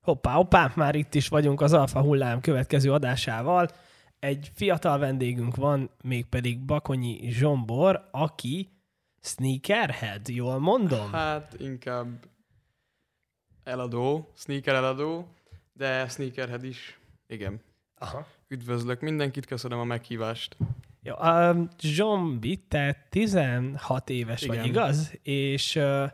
Hoppá, hoppá, már itt is vagyunk az Alfa Hullám következő adásával. Egy fiatal vendégünk van, mégpedig Bakonyi Zsombor, aki sneakerhead, jól mondom? Hát inkább eladó, sneaker eladó, de sneakerhead is. Igen. Aha. Üdvözlök mindenkit, köszönöm a meghívást. Jó, um, Zsombi, te 16 éves Igen. vagy, igaz? És uh,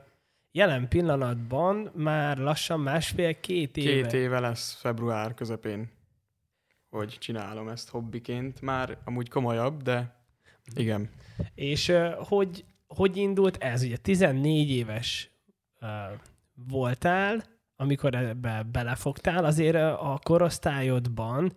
jelen pillanatban már lassan másfél-két éve. Két éve lesz február közepén, hogy csinálom ezt hobbiként. Már amúgy komolyabb, de igen. És hogy, hogy indult ez? Ugye 14 éves voltál, amikor ebbe belefogtál, azért a korosztályodban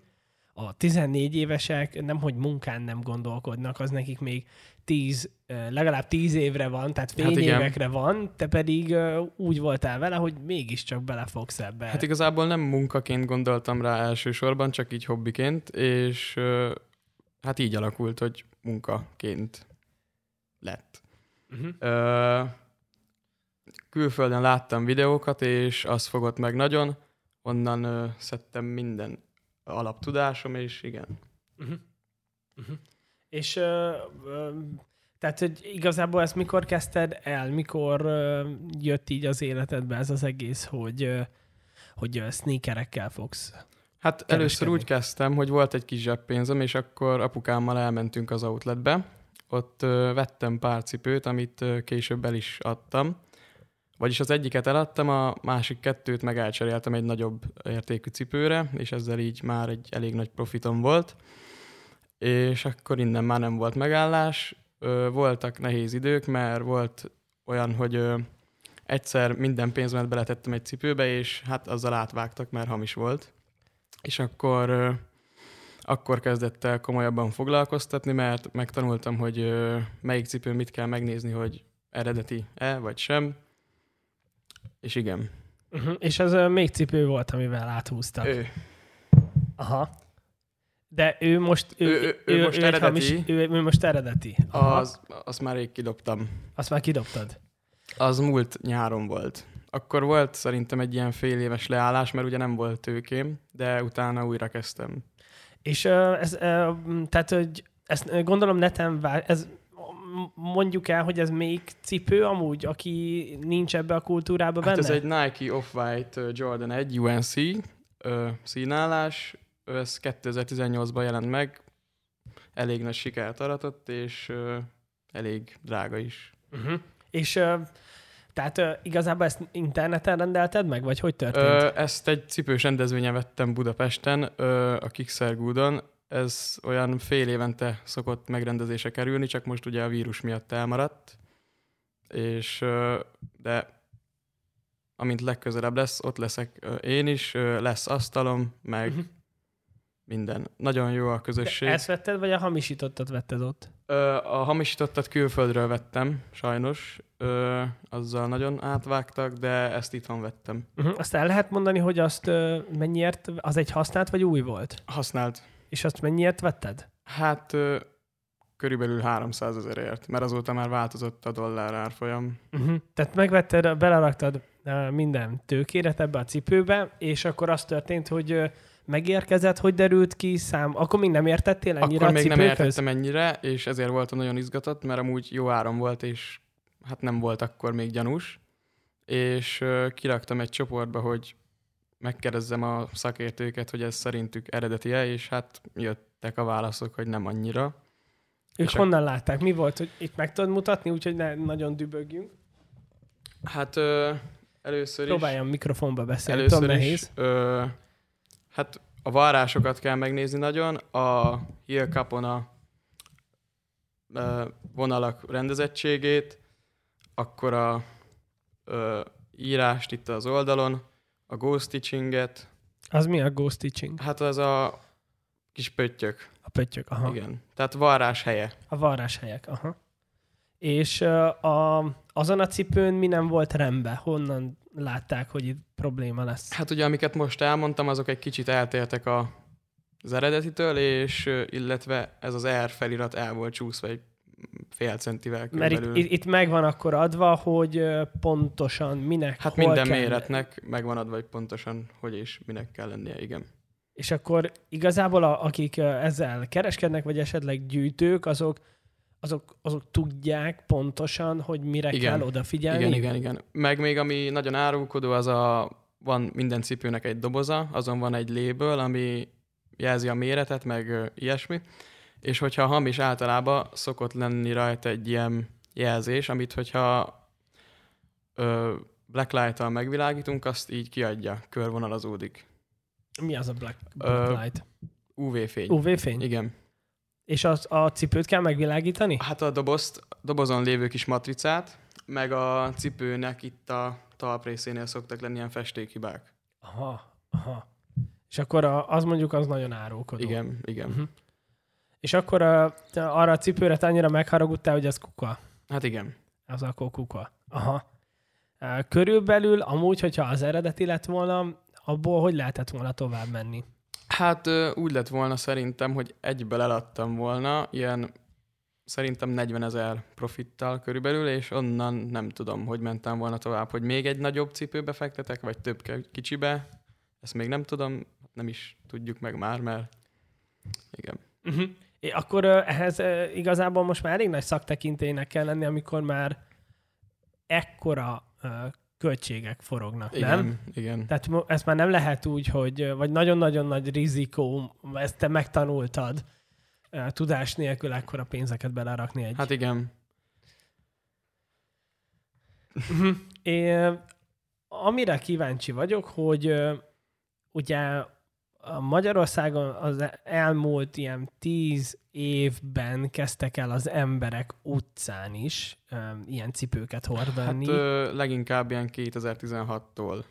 a 14 évesek nemhogy munkán nem gondolkodnak, az nekik még 10, uh, legalább 10 évre van, tehát fél Hát van, te pedig úgy voltál vele, hogy mégiscsak belefogsz ebbe. Hát igazából nem munkaként gondoltam rá elsősorban, csak így hobbiként, és hát így alakult, hogy munkaként lett. uh-huh. Ö, külföldön láttam videókat, és az fogott meg nagyon, onnan ö, szedtem minden alaptudásom, és igen. Uh-huh. Uh-huh. És uh, uh, tehát, hogy igazából ezt mikor kezdted el, mikor uh, jött így az életedbe ez az egész, hogy, uh, hogy uh, sneakerekkel fogsz? Hát először Kereskedni. úgy kezdtem, hogy volt egy kis zseppénzem, és akkor apukámmal elmentünk az outletbe. Ott ö, vettem pár cipőt, amit ö, később el is adtam. Vagyis az egyiket eladtam, a másik kettőt meg elcseréltem egy nagyobb értékű cipőre, és ezzel így már egy elég nagy profitom volt. És akkor innen már nem volt megállás. Voltak nehéz idők, mert volt olyan, hogy egyszer minden pénzmet beletettem egy cipőbe, és hát azzal átvágtak, mert hamis volt. És akkor, akkor kezdett el komolyabban foglalkoztatni, mert megtanultam, hogy melyik cipő mit kell megnézni, hogy eredeti-e vagy sem. És igen. Uh-huh. És az uh, még cipő volt, amivel áthúztak. Ő, Aha. De ő most, ő, Ő- ő- ő most egy eredeti. Hamis, ő, ő most eredeti. Aha. az, azt már rég kidobtam. Azt már kidobtad. Az múlt nyáron volt. Akkor volt szerintem egy ilyen fél éves leállás, mert ugye nem volt tőkém, de utána újra kezdtem. És uh, ez, uh, tehát, hogy ezt gondolom neten vár, ez mondjuk el, hogy ez még cipő amúgy, aki nincs ebbe a kultúrába Hát benne? ez egy Nike Off-White ö, Jordan 1 UNC ö, színálás, Ö, ez 2018-ban jelent meg, elég nagy sikert aratott, és ö, elég drága is. Uh-huh. És uh, tehát uh, igazából ezt interneten rendelted meg, vagy hogy történt? Ö, ezt egy cipős rendezvényen vettem Budapesten, ö, a Kickstargudon. Ez olyan fél évente szokott megrendezése kerülni, csak most ugye a vírus miatt elmaradt. És, de amint legközelebb lesz, ott leszek én is, lesz asztalom, meg Mhm. minden. Nagyon jó a De közösség. ezt vetted, vagy a hamisítottat vetted ott? A hamisítottat külföldről vettem, sajnos. Azzal nagyon átvágtak, de ezt itthon vettem. Uh-huh. Azt el lehet mondani, hogy azt mennyiért, az egy használt, vagy új volt? Használt És azt mennyiért vetted? Hát körülbelül 300 ezerért, mert azóta már változott a dollár árfolyam. Uh-huh. Tehát megvetted, beleraktad minden tőkéret ebbe a cipőbe, és akkor az történt, hogy megérkezett, hogy derült ki szám. Akkor még nem értettél ennyire Akkor a még nem értettem ennyire, és ezért voltam nagyon izgatott, mert amúgy jó áron volt, és hát nem volt akkor még gyanús. És kiraktam egy csoportba, hogy megkérdezzem a szakértőket, hogy ez szerintük eredeti-e, és hát jöttek a válaszok, hogy nem annyira. Ők És a- honnan látták? Mi volt, hogy itt meg tudod mutatni, úgyhogy ne nagyon dübögjünk? Hát ö, először is... Próbáljam mikrofonba beszélni, Először tudom, is, nehéz. Ö, hát a varrásokat kell megnézni nagyon, a heel capon a ö, vonalak rendezettségét, akkor a ö, írást itt az oldalon, a ghost stitchinget, Az mi a ghost stitching? hát az a kis pöttyök, A pöttyök, aha. igen. Tehát varrás helye. A varráshelyek, aha. És a, azon a cipőn mi nem volt rendben? Honnan látták, hogy itt probléma lesz? Hát ugye, amiket most elmondtam, azok egy kicsit eltértek a, az eredetitől, és illetve ez az R felirat el volt csúszva egy fél centivel Mert körülbelül. itt, itt, itt megvan akkor adva, hogy pontosan minek, hát hol minden kell. méretnek megvan adva, hogy pontosan hogy és minek kell lennie, igen. És akkor igazából a, akik ezzel kereskednek, vagy esetleg gyűjtők, azok, azok, azok tudják pontosan, hogy mire Igen. kell odafigyelni. Igen, igen, igen. Meg még ami nagyon árulkodó, az a, van minden cipőnek egy doboza, azon van egy label, ami jelzi a méretet, meg ilyesmi. És hogyha hamis általában szokott lenni rajta egy ilyen jelzés, amit hogyha ö, blacklight-tal megvilágítunk, azt így kiadja, körvonalazódik. Mi az a black, Ö, black light? UV-fény. UV-fény? Igen. És az, a cipőt kell megvilágítani? Hát a dobozt, dobozon lévő kis matricát, meg a cipőnek itt a talprészénél szoktak lenni ilyen festékhibák. Aha, aha. És akkor a, az mondjuk az nagyon árulkodó. Igen, igen. Mhm. És akkor a, arra a cipőre te annyira megharagudtál, hogy az kuka. Hát igen. Az akkor kuka. Aha. Körülbelül amúgy, hogyha az eredeti lett volna, abból hogy lehetett volna tovább menni? Hát úgy lett volna szerintem, hogy egyből eladtam volna, ilyen szerintem 40 ezer profittal körülbelül, és onnan nem tudom, hogy mentem volna tovább, hogy még egy nagyobb cipőbe fektetek, vagy több kicsibe. Ezt még nem tudom, nem is tudjuk meg már, mert igen. Uh-huh. Akkor ehhez igazából most már elég nagy szaktekintélynek kell lenni, amikor már ekkora költségek forognak, Igen, nem? igen. Tehát ezt már nem lehet úgy, hogy vagy nagyon-nagyon nagy rizikó, ezt te megtanultad tudás nélkül ekkora pénzeket belerakni egy. Hát igen. Mhm. É, amire kíváncsi vagyok, hogy ugye a Magyarországon az elmúlt ilyen tíz évben kezdtek el az emberek utcán is ö, ilyen cipőket hordani. Hát ö, leginkább ilyen 2016-tól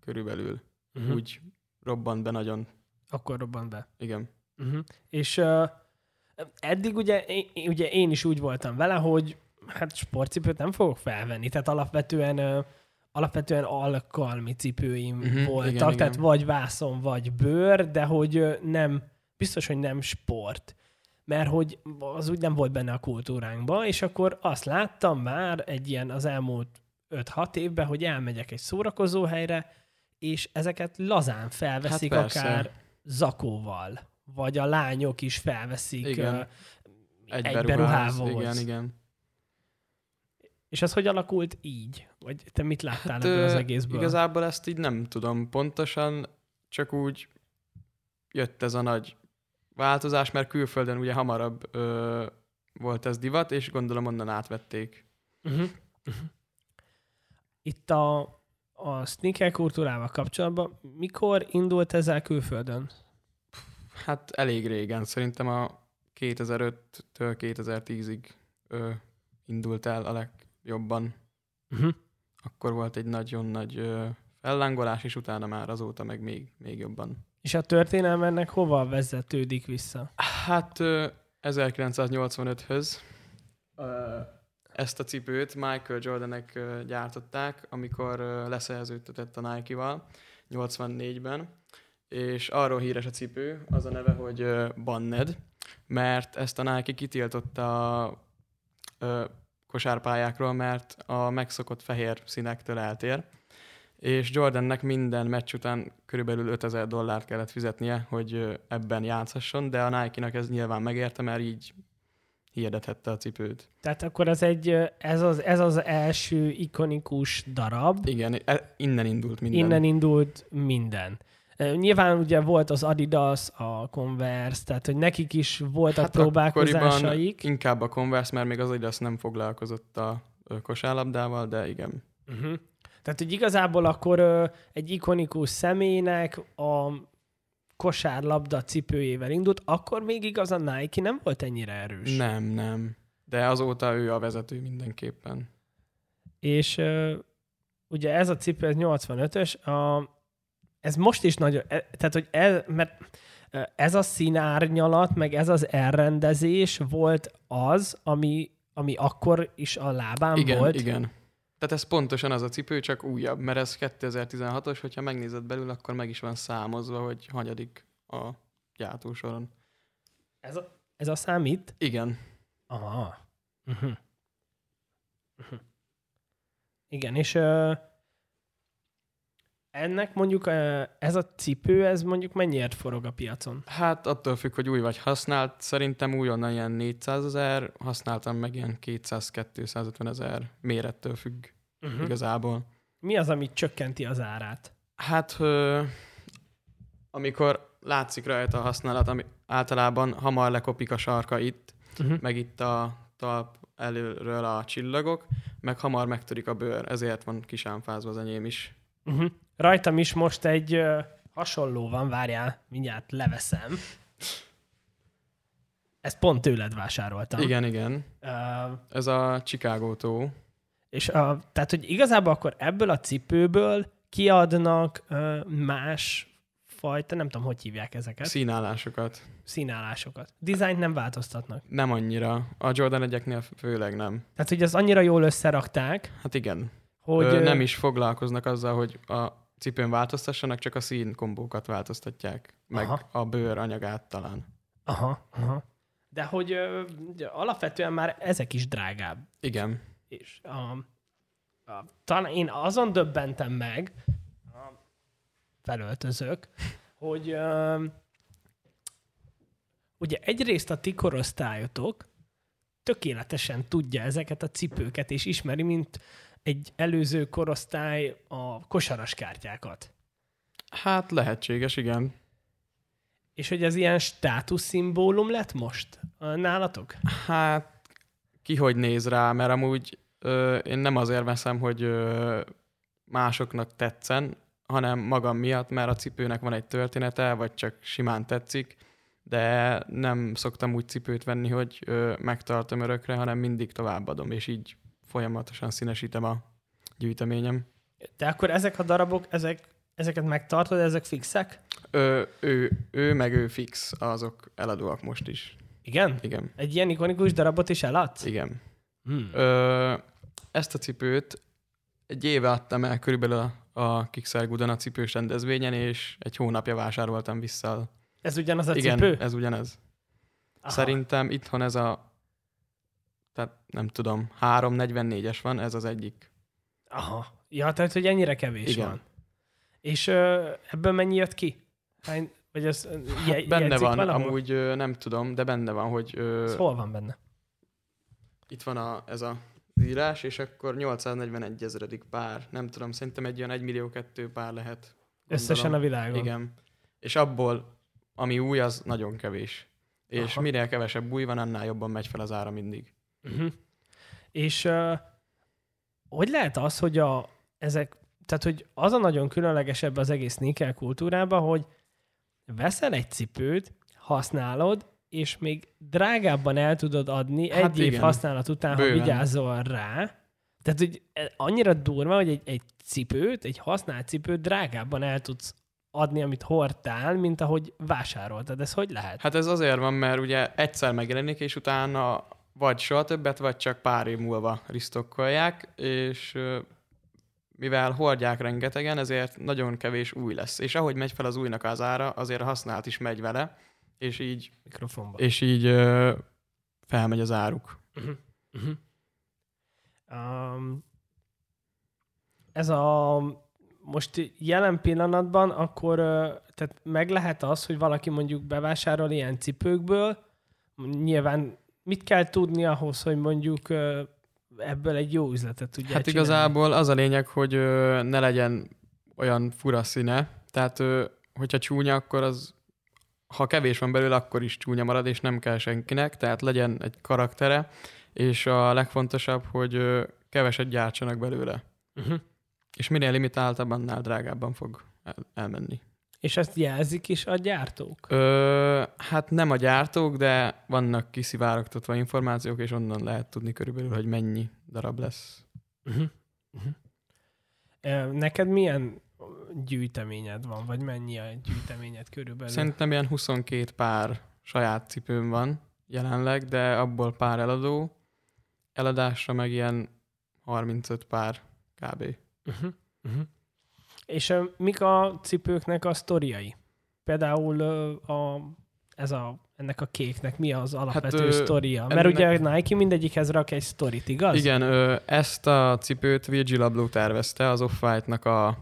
körülbelül. uh-huh. Úgy robbant be nagyon. Akkor robbant be. Igen. Uh-huh. És uh, eddig ugye, én, ugye én is úgy voltam vele, hogy hát sportcipőt nem fogok felvenni, tehát alapvetően uh, alapvetően alkalmi cipőim uh-huh, voltak, igen, tehát igen. vagy vászon, vagy bőr, de hogy nem, biztos, hogy nem sport. Mert hogy az úgy nem volt benne a kultúránkban, és akkor azt láttam már egy ilyen az elmúlt 5-6 évben, hogy elmegyek egy szórakozó helyre, és ezeket lazán felveszik Hát persze. akár zakóval, vagy a lányok is felveszik Igen. ö, Egy, egy beruház. beruhávóhoz. Igen, igen. És ez hogy alakult így? Vagy te mit láttál Hát, ebből az egészből? Igazából ezt így nem tudom pontosan, csak úgy jött ez a nagy változás, mert külföldön ugye hamarabb ö, volt ez divat, és gondolom onnan átvették. Uh-huh. Uh-huh. Itt a, a sneaker kultúrával kapcsolatban mikor indult ezzel külföldön? Hát elég régen, szerintem a 2005-től 2010-ig ö, indult el a legjobban. Uh-huh. Akkor volt egy nagyon nagy fellángolás, és utána már azóta meg még, még jobban. És a történelem ennek hova vezetődik vissza? Hát ö, 1985-höz ö, ezt a cipőt Michael Jordanek gyártották, amikor leszerződtetett a Nike-val 84-ben, és arról híres a cipő, az a neve, hogy Banned, mert ezt a Nike kitiltotta kosárpályákról, mert a megszokott fehér színektől eltér, és Jordannek minden meccs után körülbelül 5000 dollárt kellett fizetnie, hogy ebben játszhasson, de a Nike-nak ez nyilván megérte, mert így hirdethette a cipőt. Tehát akkor ez, egy, ez, az, ez az első ikonikus darab, Igen, e- innen indult minden. innen indult minden. Nyilván ugye volt az Adidas, a Converse, tehát hogy nekik is voltak hát próbálkozásaik. inkább a Converse, mert még az Adidas nem foglalkozott a kosárlabdával, de igen. Uh-huh. Tehát, hogy igazából akkor ö, egy ikonikus személynek a kosárlabda cipőjével indult, akkor még igaz a Nike nem volt ennyire erős. Nem, nem. De azóta ő a vezető mindenképpen. És ö, ugye ez a cipő, ez 85-ös, a, ez most is nagyon, e, tehát hogy ez, mert ez a színárnyalat, meg ez az elrendezés volt az, ami, ami akkor is a lábán igen, volt. igen. Tehát ez pontosan az a cipő, csak újabb, mert ez 2016-os, hogyha megnézed belül, akkor meg is van számozva, hogy hanyadik a gyártósoron. Ez a, ez a számít? Igen. Aha. Uh-huh. Uh-huh. Igen, és uh, ennek mondjuk ez a cipő, ez mondjuk mennyiért forog a piacon? Hát attól függ, hogy új vagy használt. Szerintem újonnan ilyen 400 ezer, használtam meg ilyen 200-250 ezer mérettől függ uh-huh. igazából. Mi az, amit csökkenti az árát? Hát, amikor látszik rajta a használat, ami általában hamar lekopik a sarka itt, uh-huh. meg itt a talp előről a csillagok, meg hamar megtörik a bőr, ezért van kisámfázva az enyém is. Uh-huh. Rajtam is most egy uh, hasonló van, várjál, mindjárt leveszem. Ezt pont tőled vásároltam. Igen, igen. Uh, Ez a Chicago tó. És a, tehát, hogy igazából akkor ebből a cipőből kiadnak uh, más fajta, nem tudom, hogy hívják ezeket. Színállásokat. Színállásokat. Dizájnt nem változtatnak. Nem annyira. A Jordan egyeknél főleg nem. Tehát, hogy az annyira jól összerakták. Hát igen. Hogy Ö, nem is foglalkoznak azzal, hogy a cipőn változtassanak, csak a színkombókat változtatják. Meg aha. a bőr anyagát talán. Aha, aha. De hogy ö, alapvetően már ezek is drágább. Igen. És a, a, talán én azon döbbentem meg, felöltözök, hogy uh, ugye egyrészt a ti korosztályotok tökéletesen tudja ezeket a cipőket, és ismeri, mint egy előző korosztály a kosaras kártyákat. Hát lehetséges, igen. És hogy ez ilyen státuszszimbólum lett most nálatok? Hát ki hogy néz rá, mert amúgy ö, én nem azért veszem, hogy ö, másoknak tetszen, hanem magam miatt, mert a cipőnek van egy története, vagy csak simán tetszik, de nem szoktam úgy cipőt venni, hogy ö, megtartom örökre, hanem mindig továbbadom, és így folyamatosan színesítem a gyűjteményem. De akkor ezek a darabok, ezek, ezeket megtartod, ezek fixek? Ö, ő, ő meg ő fix, azok eladóak most is. Igen? Igen. Egy ilyen ikonikus darabot is eladsz? Igen. Hmm. Ö, ezt a cipőt egy éve adtam el körülbelül a a Kickstarter a cipős rendezvényen, és egy hónapja vásároltam vissza. Ez ugyanaz a Igen, cipő? ez ugyanez. Aha. Szerintem itthon ez a, tehát nem tudom, 344-es van, ez az egyik. Aha. Ja, tehát, hogy ennyire kevés Igen. van. És ö, ebből mennyi jött ki? Hány, vagy az, hát benne van, valahol? amúgy ö, nem tudom, de benne van, hogy... Ö, ez hol van benne? Itt van a, ez a írás, és akkor 841 ezredik pár. Nem tudom, szerintem egy olyan 1 millió kettő pár lehet. Gondolom. Összesen a világon. Igen. És abból, ami új, az nagyon kevés. És Aha. minél kevesebb új van, annál jobban megy fel az ára mindig. Uh-huh. És uh, hogy lehet az, hogy a, ezek, tehát hogy az a nagyon különlegesebb az egész sneaker kultúrában, hogy veszel egy cipőt, használod, és még drágábban el tudod adni hát egy igen. év használat után, Bőven. ha vigyázol rá. Tehát, hogy annyira durva, hogy egy, egy cipőt, egy használt cipőt drágábban el tudsz adni, amit hordtál, mint ahogy vásároltad. Ez hogy lehet? Hát ez azért van, mert ugye egyszer megjelenik, és utána vagy soha többet, vagy csak pár év múlva risztokkolják, és mivel hordják rengetegen, ezért nagyon kevés új lesz. És ahogy megy fel az újnak az ára, azért a használt is megy vele, és így, Mikrofonba. És így uh, felmegy az áruk. Uh-huh. Uh-huh. Um, ez a most jelen pillanatban akkor tehát meg lehet az, hogy valaki mondjuk bevásárol ilyen cipőkből, nyilván mit kell tudni ahhoz, hogy mondjuk ebből egy jó üzletet tudja Hát csinálni? igazából az a lényeg, hogy ne legyen olyan fura színe, tehát hogyha csúnya, akkor az ha kevés van belőle, akkor is csúnya marad, és nem kell senkinek, tehát legyen egy karaktere, és a legfontosabb, hogy keveset gyártsanak belőle. Uh-huh. És minél limitáltabb, annál drágábban fog el- elmenni. És ezt jelzik is a gyártók? Ö, hát nem a gyártók, de vannak kiszivárogtatva információk, és onnan lehet tudni körülbelül, hogy mennyi darab lesz. Uh-huh. Uh-huh. Neked milyen gyűjteményed van, vagy mennyi a gyűjteményed körülbelül? Szerintem ilyen 22 pár saját cipőm van jelenleg, de abból pár eladó. Eladásra meg ilyen 35 pár kb. Uh-huh. Uh-huh. És mik a cipőknek a sztoriai? Például a, ez a ennek a kéknek mi az alapvető Hát, sztoria? Mert ennek- ugye a Nike mindegyikhez rak egy sztorit, igaz? Igen, ö, ezt a cipőt Virgil Abloh tervezte, az Off-White-nak a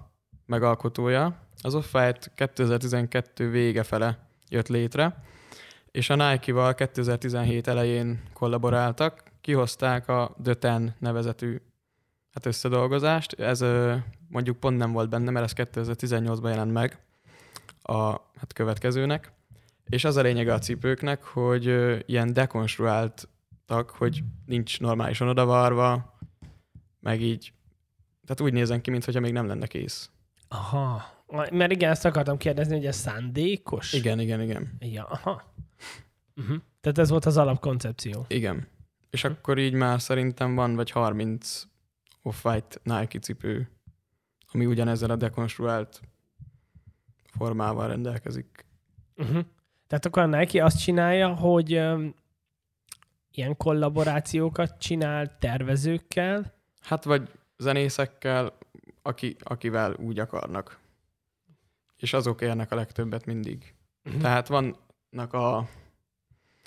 megalkotója. Az Off-White 2012 vége fele jött létre, és a Nike-val 2017 elején kollaboráltak, kihozták a The Ten nevezetű hát összedolgozást. Ez mondjuk pont nem volt benne, mert ez 2018-ban jelent meg a hát következőnek. És az a lényege a cipőknek, hogy ilyen dekonstruáltak, hogy nincs normálisan odavarva, meg így, tehát úgy nézen ki, mintha még nem lenne kész. Aha. Mert igen, ezt akartam kérdezni, hogy ez szándékos? Igen, igen, igen. Ja, aha. Uh-huh. Tehát ez volt az alapkoncepció. Igen. És akkor így már szerintem van vagy 30 off-white Nike cipő, ami ugyanezzel a dekonstruált formával rendelkezik. Uh-huh. Tehát akkor a Nike azt csinálja, hogy um, ilyen kollaborációkat csinál tervezőkkel, Hát vagy zenészekkel, aki, akivel úgy akarnak. És azok érnek a legtöbbet mindig. uh-huh. Tehát vannak a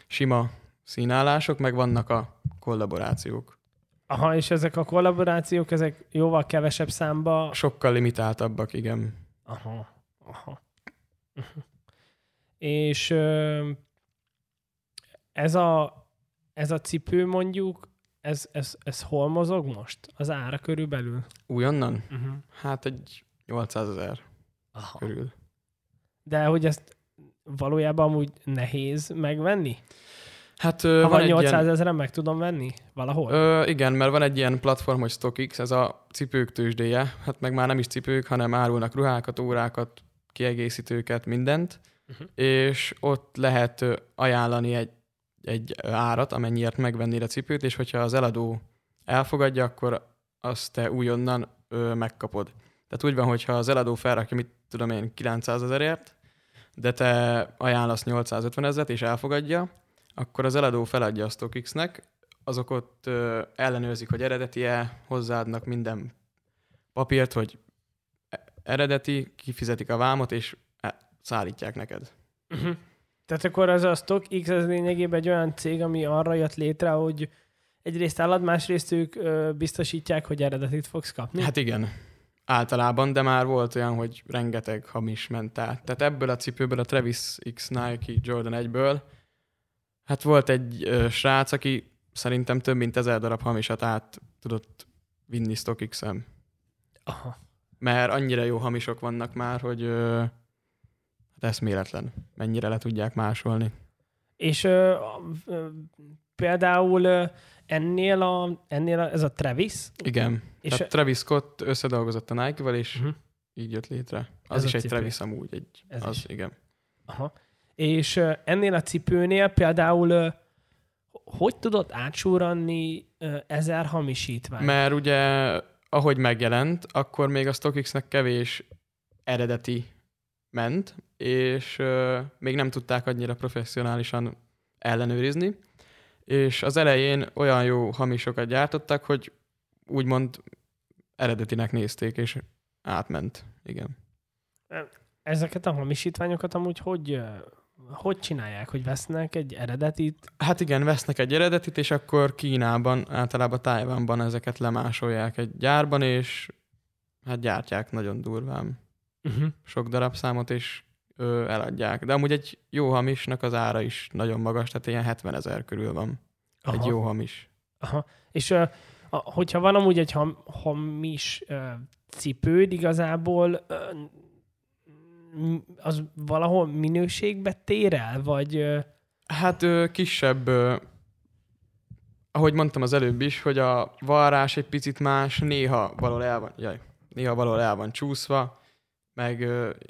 sima színállások, meg vannak a kollaborációk. Aha, és ezek a kollaborációk, ezek jóval kevesebb számba... Sokkal limitáltabbak, igen. Aha, aha. És ö, ez a, ez a cipő mondjuk, ez, ez, ez hol mozog most? Az ára körülbelül? Újonnan? Uh-huh. Hát egy 800 ezer körül. De hogy ezt valójában amúgy nehéz megvenni? Hát Ha van van egy 800 ilyen, ezeren meg tudom venni? Valahol? ö, igen, mert van egy ilyen platform, hogy StockX, ez a cipők tőzsdéje, hát meg már nem is cipők, hanem árulnak ruhákat, órákat, kiegészítőket, mindent, Uh-huh. és ott lehet ajánlani egy, egy árat, amennyiért megvennéd a cipőt, és hogyha az eladó elfogadja, akkor azt te újonnan ö, megkapod. Tehát úgy van, hogyha az eladó felrakja, mit tudom én, 900 ezerért, de te ajánlasz 850 ezeret, és elfogadja, akkor az eladó feladja a StockX-nek, azok ott ö, ellenőrzik, hogy eredeti-e, hozzáadnak minden papírt, hogy e- eredeti, kifizetik a vámot, és e- szállítják neked. Uh-huh. Tehát akkor az a StockX ez lényegében egy olyan cég, ami arra jött létre, hogy egyrészt állad, másrészt ők ö, biztosítják, hogy eredetit fogsz kapni. Hát igen, általában, de már volt olyan, hogy rengeteg hamis ment át. Tehát ebből a cipőből, a Travis X Nike Jordan 1-ből, hát volt egy ö, srác, aki szerintem több mint ezer darab hamisat át tudott vinni StockX-en. Aha. Mert annyira jó hamisok vannak már, hogy ö, hát eszméletlen, mennyire le tudják másolni. És ö, ö, például ö, ennél, a, ennél a, ez a Travis, Igen, és tehát Travis Scott összedolgozott a Nike-val, és uh-huh. így jött létre. Ez Az a is egy cipő. Travis amúgy, egy, Ez az, is. igen. Aha. És ennél a cipőnél például hogy tudott átsúranni ezer hamisítvány? Mert ugye, ahogy megjelent, akkor még a StockX-nek kevés eredeti ment, és még nem tudták annyira professzionálisan ellenőrizni, és az elején olyan jó hamisokat gyártottak, hogy úgymond eredetinek nézték, és átment. Igen. Ezeket a hamisítványokat amúgy hogy, hogy csinálják? Hogy vesznek egy eredetit? Hát igen, vesznek egy eredetit, és akkor Kínában, általában Tájvánban ezeket lemásolják egy gyárban, és hát gyártják nagyon durván Uh-huh. sok darabszámot, és ö, eladják. De amúgy egy jó hamisnak az ára is nagyon magas, tehát ilyen 70 ezer körül van. Aha. Egy jó hamis. Aha. És ö, a, hogyha van amúgy egy ham, hamis ö, cipőd, igazából ö, az valahol minőségbe tér el, vagy... Hát kisebb, ahogy mondtam az előbb is, hogy a varrás egy picit más, néha valahol el van, jaj, néha valahol el van csúszva, meg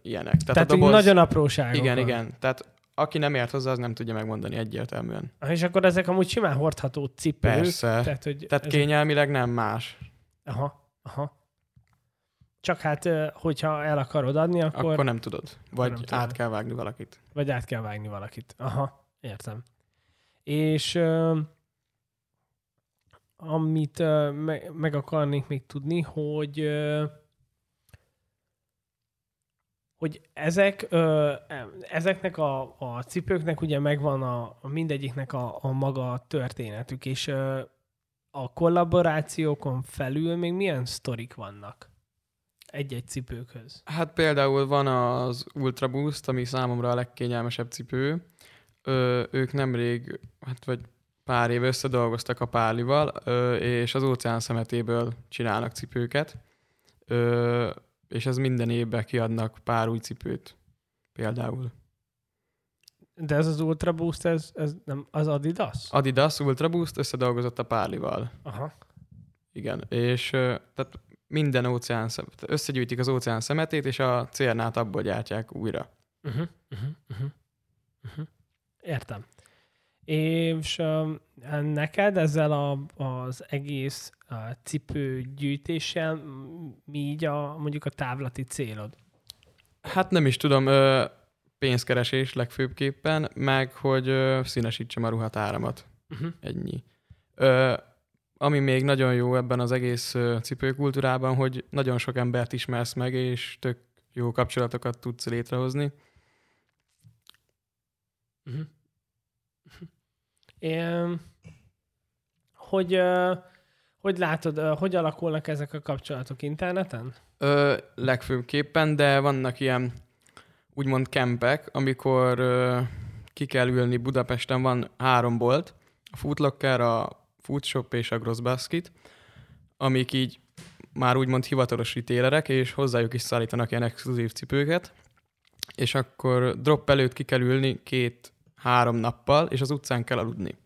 ilyenek. Tehát, tehát a doboz, nagyon apróságok. Igen, van. igen. Tehát aki nem ért hozzá, az nem tudja megmondani egyértelműen. Ah, És akkor ezek amúgy simán hordható cipők. Persze. Tehát, hogy Tehát kényelmileg nem más. Aha, aha. Csak hát, hogyha el akarod adni, akkor, Akkor, nem tudod. Vagy nem tudod. át kell vágni valakit. vagy át kell vágni valakit. Aha, értem. És amit meg akarnék még tudni, hogy hogy ezek, ö, ezeknek a, a cipőknek ugye megvan a, a mindegyiknek a, a maga történetük, és ö, a kollaborációkon felül még milyen sztorik vannak egy-egy cipőkhöz? Hát például van az Ultra Boost, ami számomra a legkényelmesebb cipő. Ö, ők nemrég, hát vagy pár éve összedolgoztak a Pálival, ö, és az óceán szemetéből csinálnak cipőket. Ö, és ez minden évben kiadnak pár új cipőt például. De ez az Ultra Boost, ez, ez nem az Adidas? Adidas Ultra Boost összedolgozott a Pálival. Aha. Igen, és tehát minden óceán, összegyűjtik az óceán szemetét, és a cérnát abból gyártják újra. Uh-huh, uh-huh, uh-huh. Uh-huh. Értem. És uh, neked ezzel a, az egész uh, cipőgyűjtéssel mi így a, mondjuk a távlati célod? Hát nem is tudom, ö, pénzkeresés legfőbbképpen, meg hogy ö, színesítsem a ruhatáramat. Uh-huh. Ennyi. Ö, ami még nagyon jó ebben az egész cipőkultúrában, hogy nagyon sok embert ismersz meg, és tök jó kapcsolatokat tudsz létrehozni. Uh-huh. Én, hogy, hogy látod, hogy alakulnak ezek a kapcsolatok interneten? Ö, legfőképpen, de vannak ilyen úgymond kempek, amikor ö, ki kell ülni Budapesten, van három bolt, a Footlocker, a Foodshop és a Gross Basket, amik így már úgymond hivatalos retailerek, és hozzájuk is szállítanak ilyen exkluzív cipőket, és akkor drop előtt ki kell ülni két-három nappal, és az utcán kell aludni,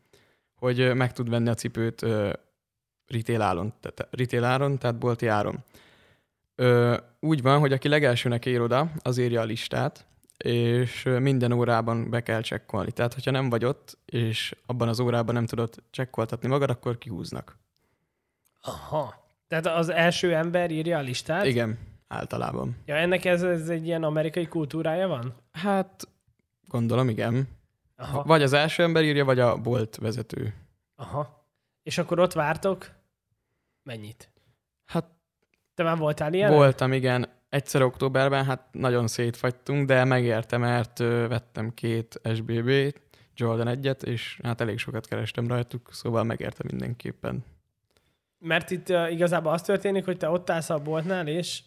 hogy meg tud venni a cipőt uh, retail áron, tehát, retail áron, tehát bolti áron. Ö, úgy van, hogy aki legelsőnek ér oda, az írja a listát, és minden órában be kell csekkolni. Tehát, hogyha nem vagy ott, és abban az órában nem tudod csekkoltatni magad, akkor kihúznak. Aha. Tehát az első ember írja a listát? Igen, általában. Ja, ennek ez, ez egy ilyen amerikai kultúrája van? Hát, gondolom, igen. Aha. Vagy az első ember írja, vagy a bolt vezető. Aha. És akkor ott vártok mennyit? Hát... Te már voltál ilyen? Voltam, igen egyszer októberben hát nagyon szétfagytunk, de megérte, mert vettem két SBB-t, Jordan egyet, és hát elég sokat kerestem rajtuk, szóval megérte mindenképpen. Mert itt uh, igazából az történik, hogy te ott állsz a boltnál, és...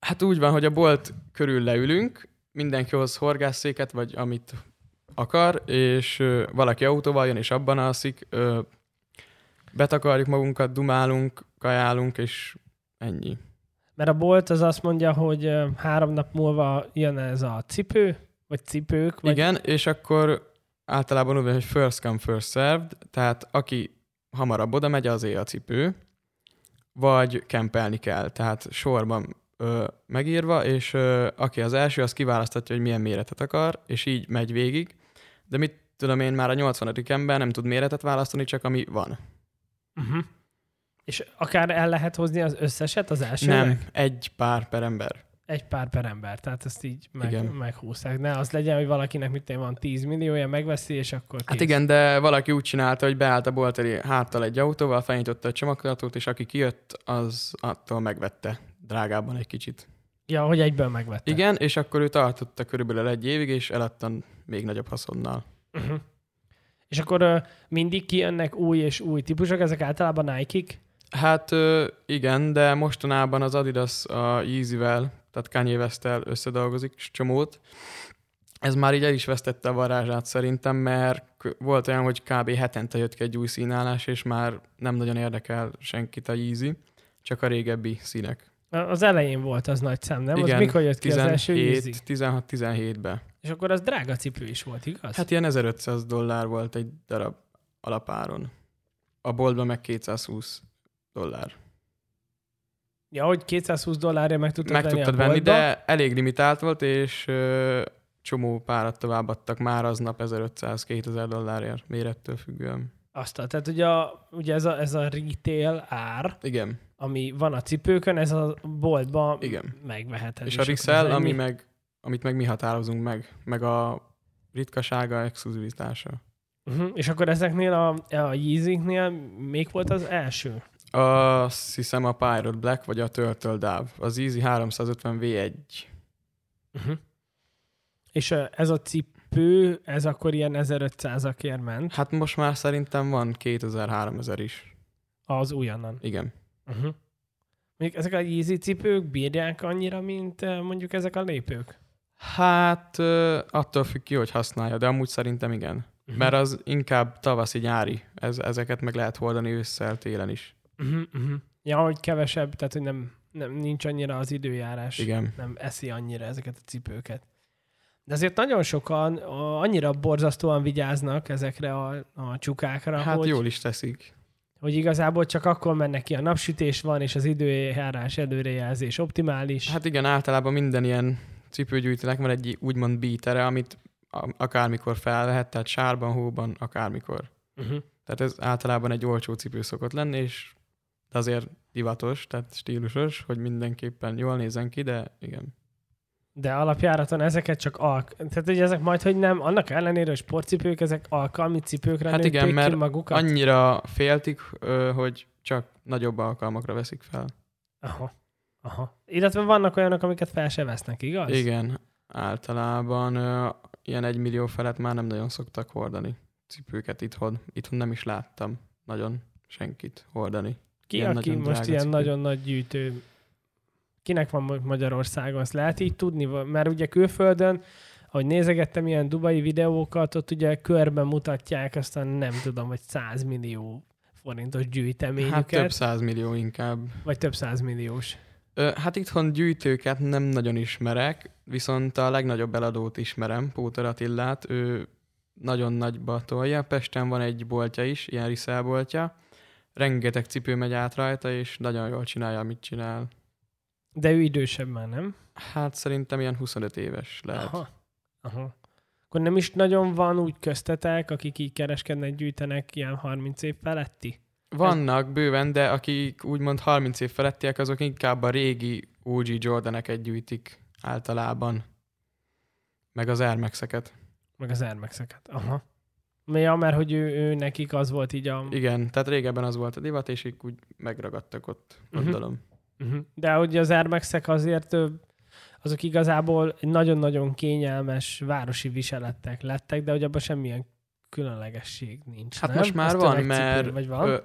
Hát úgy van, hogy a bolt körül leülünk, mindenki hoz horgászszéket, vagy amit akar, és uh, valaki autóval jön, és abban alszik, uh, betakarjuk magunkat, dumálunk, kajálunk, és ennyi. Mert a bolt az azt mondja, hogy három nap múlva jön ez a cipő, vagy cipők. Vagy... Igen, és akkor általában úgy van, hogy first come, first served, tehát aki hamarabb oda megy, azé a cipő, vagy kempelni kell, tehát sorban ö, megírva, és ö, aki az első, az kiválasztatja, hogy milyen méretet akar, és így megy végig. De mit tudom én, már a 80. ember nem tud méretet választani, csak ami van. Uh-huh. És akár el lehet hozni az összeset az első? Nem, egy pár per ember. Egy pár per ember, tehát ezt így meg, igen. meghúzták. Ne az legyen, hogy valakinek mit van 10 milliója, megveszi, és akkor kész. Hát igen, de valaki úgy csinálta, hogy beállt a bolt elé háttal egy autóval, felnyitotta a csomagtartót, és aki kijött, az attól megvette drágában egy kicsit. Ja, hogy egyből megvette. Igen, és akkor ő tartotta körülbelül egy évig, és eladtam még nagyobb haszonnal. Uh-huh. És akkor uh, mindig kijönnek új és új típusok, ezek általában Nike-ik? Hát igen, de mostanában az Adidas a Yeezy-vel, tehát Kanye west összedolgozik csomót. Ez már így el is vesztette a varázsát szerintem, mert volt olyan, hogy kb. hetente jött ki egy új színálás, és már nem nagyon érdekel senkit a Yeezy, csak a régebbi színek. Az elején volt az nagy szám, nem? Igen, az mikor jött ki 17, az első Yeezy? 16-17-ben. És akkor az drága cipő is volt, igaz? Hát ilyen 1500 dollár volt egy darab alapáron. A boltban meg 220 dollár. Ja, hogy 220 dollárért meg tudtad meg venni tudtad venni, de elég limitált volt, és ö, csomó párat továbbadtak már aznap 1500-2000 dollárért mérettől függően. Azt, tehát ugye, a, ugye ez, a, ez a retail ár, Igen. ami van a cipőkön, ez a boltban Igen. megveheted. És, a resell, ami meg, amit meg mi határozunk meg, meg a ritkasága, exkluzivitása. Uh-huh. És akkor ezeknél a, a Yeezy-knél még volt az első? Azt hiszem a Pirate Black, vagy a Turtle Dove. Az Easy 350 V1. Uh-huh. És ez a cipő, ez akkor ilyen 1500-akért ment Hát most már szerintem van 2000-3000 is. az újonnan. Igen. Uh-huh. Még ezek a Yeezy cipők bírják annyira, mint mondjuk ezek a lépők? Hát attól függ ki, hogy használja, de amúgy szerintem igen. Uh-huh. Mert az inkább tavaszi nyári. Ez, ezeket meg lehet hordani ősszel, télen is. Uh-huh, uh-huh. Ja, hogy kevesebb, tehát hogy nem, nem nincs annyira az időjárás. Igen. Nem eszi annyira ezeket a cipőket. De azért nagyon sokan annyira borzasztóan vigyáznak ezekre a, a csukákra, Hát hogy, jól is teszik. hogy igazából csak akkor mennek ki, a napsütés van, és az időjárás előrejelzés optimális. Hát igen, általában minden ilyen cipőgyűjtőnek van egy úgymond bítere, amit akármikor fel lehet, tehát sárban, hóban, akármikor. uh-huh. Tehát ez általában egy olcsó cipő szokott lenni, és de azért divatos, tehát stílusos, hogy mindenképpen jól nézzen ki, de igen. De alapjáraton ezeket csak alk... Tehát, hogy ezek majd, hogy nem, annak ellenére, hogy sportcipők, ezek alkalmi cipőkre Hát igen, mert ki magukat. Annyira féltik, hogy csak nagyobb alkalmakra veszik fel. Aha. Aha. Illetve vannak olyanok, amiket fel se vesznek, igaz? Igen, általában ö, ilyen egy millió felett már nem nagyon szoktak hordani cipőket itthon. Itthon nem is láttam nagyon senkit hordani. Ki, Ilyen aki most ilyen cipő. nagyon nagy gyűjtő, kinek van Magyarországon, azt lehet így tudni? Mert ugye külföldön, ahogy nézegettem ilyen dubai videókat, ott ugye körben mutatják, aztán nem tudom, hogy 100 millió forintos gyűjteményüket, Hát több százmillió inkább. vagy több százmilliós. Hát itthon gyűjtőket nem nagyon ismerek, viszont a legnagyobb eladót ismerem, Póter Attillát, ő nagyon nagyba tolja. Pesten van egy boltja is, ilyen riszelboltja. Rengeteg cipő megy át rajta, és nagyon jól csinálja, amit csinál. De ő idősebb már, nem? Hát szerintem ilyen 25 éves lehet. Aha. Aha. Akkor nem is nagyon van úgy köztetek, akik így kereskednek, gyűjtenek ilyen 30 év feletti? Vannak bőven, de akik úgymond 30 év felettiek, azok inkább a régi OG Jordaneket gyűjtik általában. Meg az Air Max-eket. Meg az Air Max-eket. Aha. Ja, mert hogy ő, ő, nekik az volt így a... Igen, tehát régebben az volt a divat, és így úgy megragadtak ott, Mhm. gondolom. Uh-huh. De hogy az Air Max-ek azért azok igazából nagyon-nagyon kényelmes városi viselettek lettek, de hogy abban semmilyen különlegesség nincs. Hát nem? most már Az van, mert Vagy van? Ö,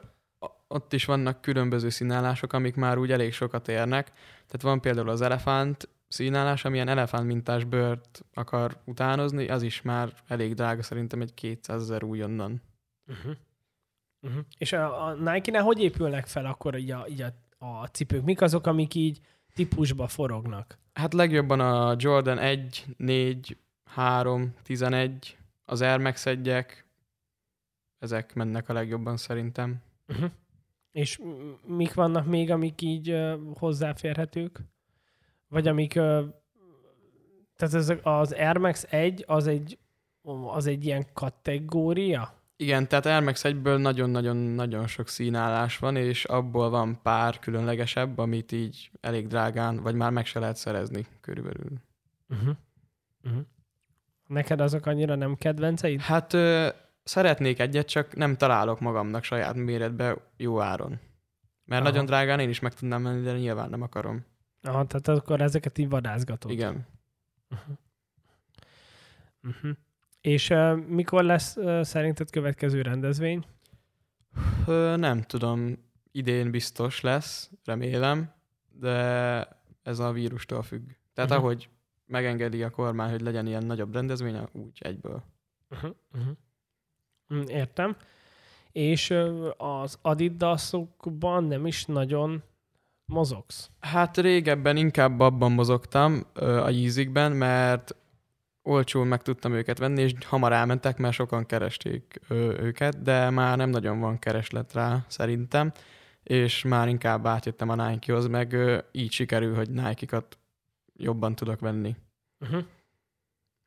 ott is vannak különböző színálások, amik már úgy elég sokat érnek. Tehát van például az elefánt színálás, amilyen elefánt mintás bőrt akar utánozni, az is már elég drága, szerintem egy 200 ezer újonnan. Uh-huh. Uh-huh. És a, a Nike-nál hogy épülnek fel akkor így a, így a, a cipők? Mik azok, amik így típusba forognak? Hát legjobban a Jordan 1, 4, 3, 11, az Air Max 1 ezek mennek a legjobban szerintem. Uh-huh. És mik vannak még, amik így uh, hozzáférhetők? Vagy amik... Tehát ez az Air Max 1 az egy, az egy ilyen kategória? Igen, tehát Air Max 1-ből nagyon-nagyon-nagyon sok színállás van, és abból van pár különlegesebb, amit így elég drágán, vagy már meg se lehet szerezni körülbelül. Uh-huh. Uh-huh. Neked azok annyira nem kedvenceid? Hát ö, szeretnék egyet, csak nem találok magamnak saját méretbe jó áron. Mert Aha. nagyon drágán én is meg tudnám menni, de nyilván nem akarom. Aha, tehát akkor ezeket így vadászgatod. Igen. Uh-huh. És uh, mikor lesz uh, szerinted következő rendezvény? Ö, nem tudom, idén biztos lesz, remélem, de ez a vírustól függ. Tehát uh-huh. ahogy megengedi a kormány, hogy legyen ilyen nagyobb rendezvény, úgy egyből. Uh-huh. Uh-huh. Értem. És uh, az adidasokban nem is nagyon mozogsz. Hát régebben inkább abban mozogtam, a Yeezykben, mert olcsón meg tudtam őket venni, és hamar elmentek, mert sokan keresték őket, de már nem nagyon van kereslet rá szerintem, és már inkább átjöttem a Nike-hoz, meg így sikerül, hogy Nike-kat jobban tudok venni. Uh-huh.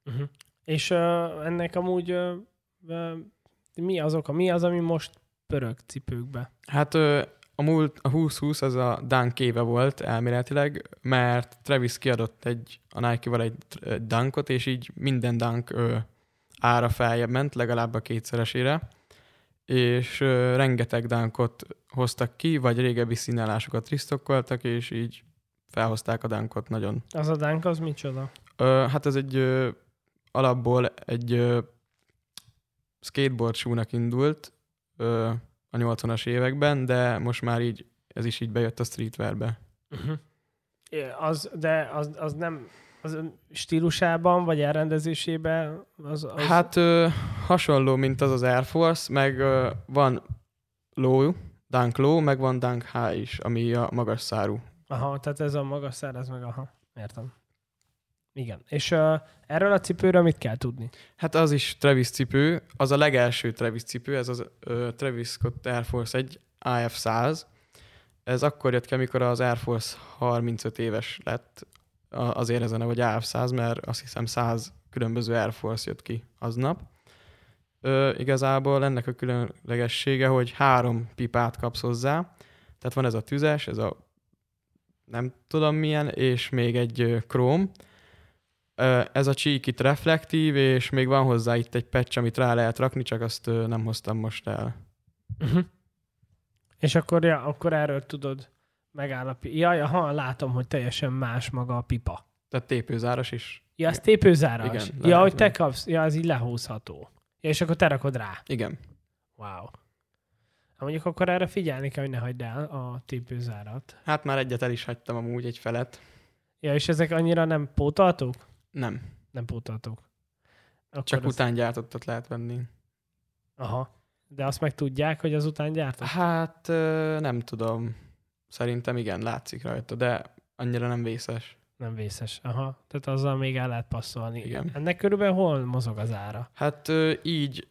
Uh-huh. És uh, ennek amúgy uh, uh, mi az oka? Mi az, ami most pörög cipőkbe? Hát a múlt, a 2020 az a Dunk éve volt elméletileg, mert Travis kiadott egy, a Nike-val egy, Dunkot, és így minden Dunk ö, ára feljebb ment, legalább a kétszeresére, és ö, rengeteg Dunkot hoztak ki, vagy régebbi színálásokat risztokkoltak, és így felhozták a Dunkot nagyon. Az a dánk az micsoda? Ö, hát ez egy ö, alapból egy ö, skateboard shoe-nak indult ö, a 80-as években, de most már így ez is így bejött a streetwearbe. Uh-huh. Az, de az, az nem az stílusában, vagy elrendezésében? Az, az... Hát ö, hasonló, mint az az Air Force, meg ö, van low, dunk low, meg van dunk high is, ami a magas szárú. Aha, tehát ez a magas szár, ez meg aha, értem. Igen. És uh, erről a cipőről mit kell tudni? Hát az is Travis cipő, az a legelső Travis cipő, ez az ö, Travis Scott Air Force 1 AF100. Ez akkor jött ki, amikor az Air Force 35 éves lett, a- azért ezen vagy AF100, mert azt hiszem 100 különböző Air Force jött ki aznap. Ö, igazából ennek a különlegessége, hogy három pipát kapsz hozzá, tehát van ez a tüzes, ez a nem tudom milyen, és még egy króm, Ez a csík itt reflektív, és még van hozzá itt egy patch, amit rá lehet rakni, csak azt nem hoztam most el. Uh-huh. És akkor, ja, akkor erről tudod megállapítani. Jaj, aha, látom, hogy teljesen más maga a pipa. Tehát tépőzáras is. Ja, ez tépőzáras. Igen, ja, lehet, hogy te kapsz, ja, ez így lehúzható. Ja, és akkor te rakod rá. Igen. Wow. Hát mondjuk akkor erre figyelni kell, hogy ne hagyd el a tépőzárat. Hát már egyet el is hagytam amúgy, egy felet. Ja, és ezek annyira nem pótoltók? Nem. Nem pótoltók. Akkor Csak után gyártottat lehet venni. Aha. De azt meg tudják, hogy az után gyártott? Hát nem tudom. Szerintem igen, látszik rajta, de annyira nem vészes. Nem vészes. Aha. Tehát azzal még el lehet passzolni. Igen. Ennek körülbelül hol mozog az ára? Hát így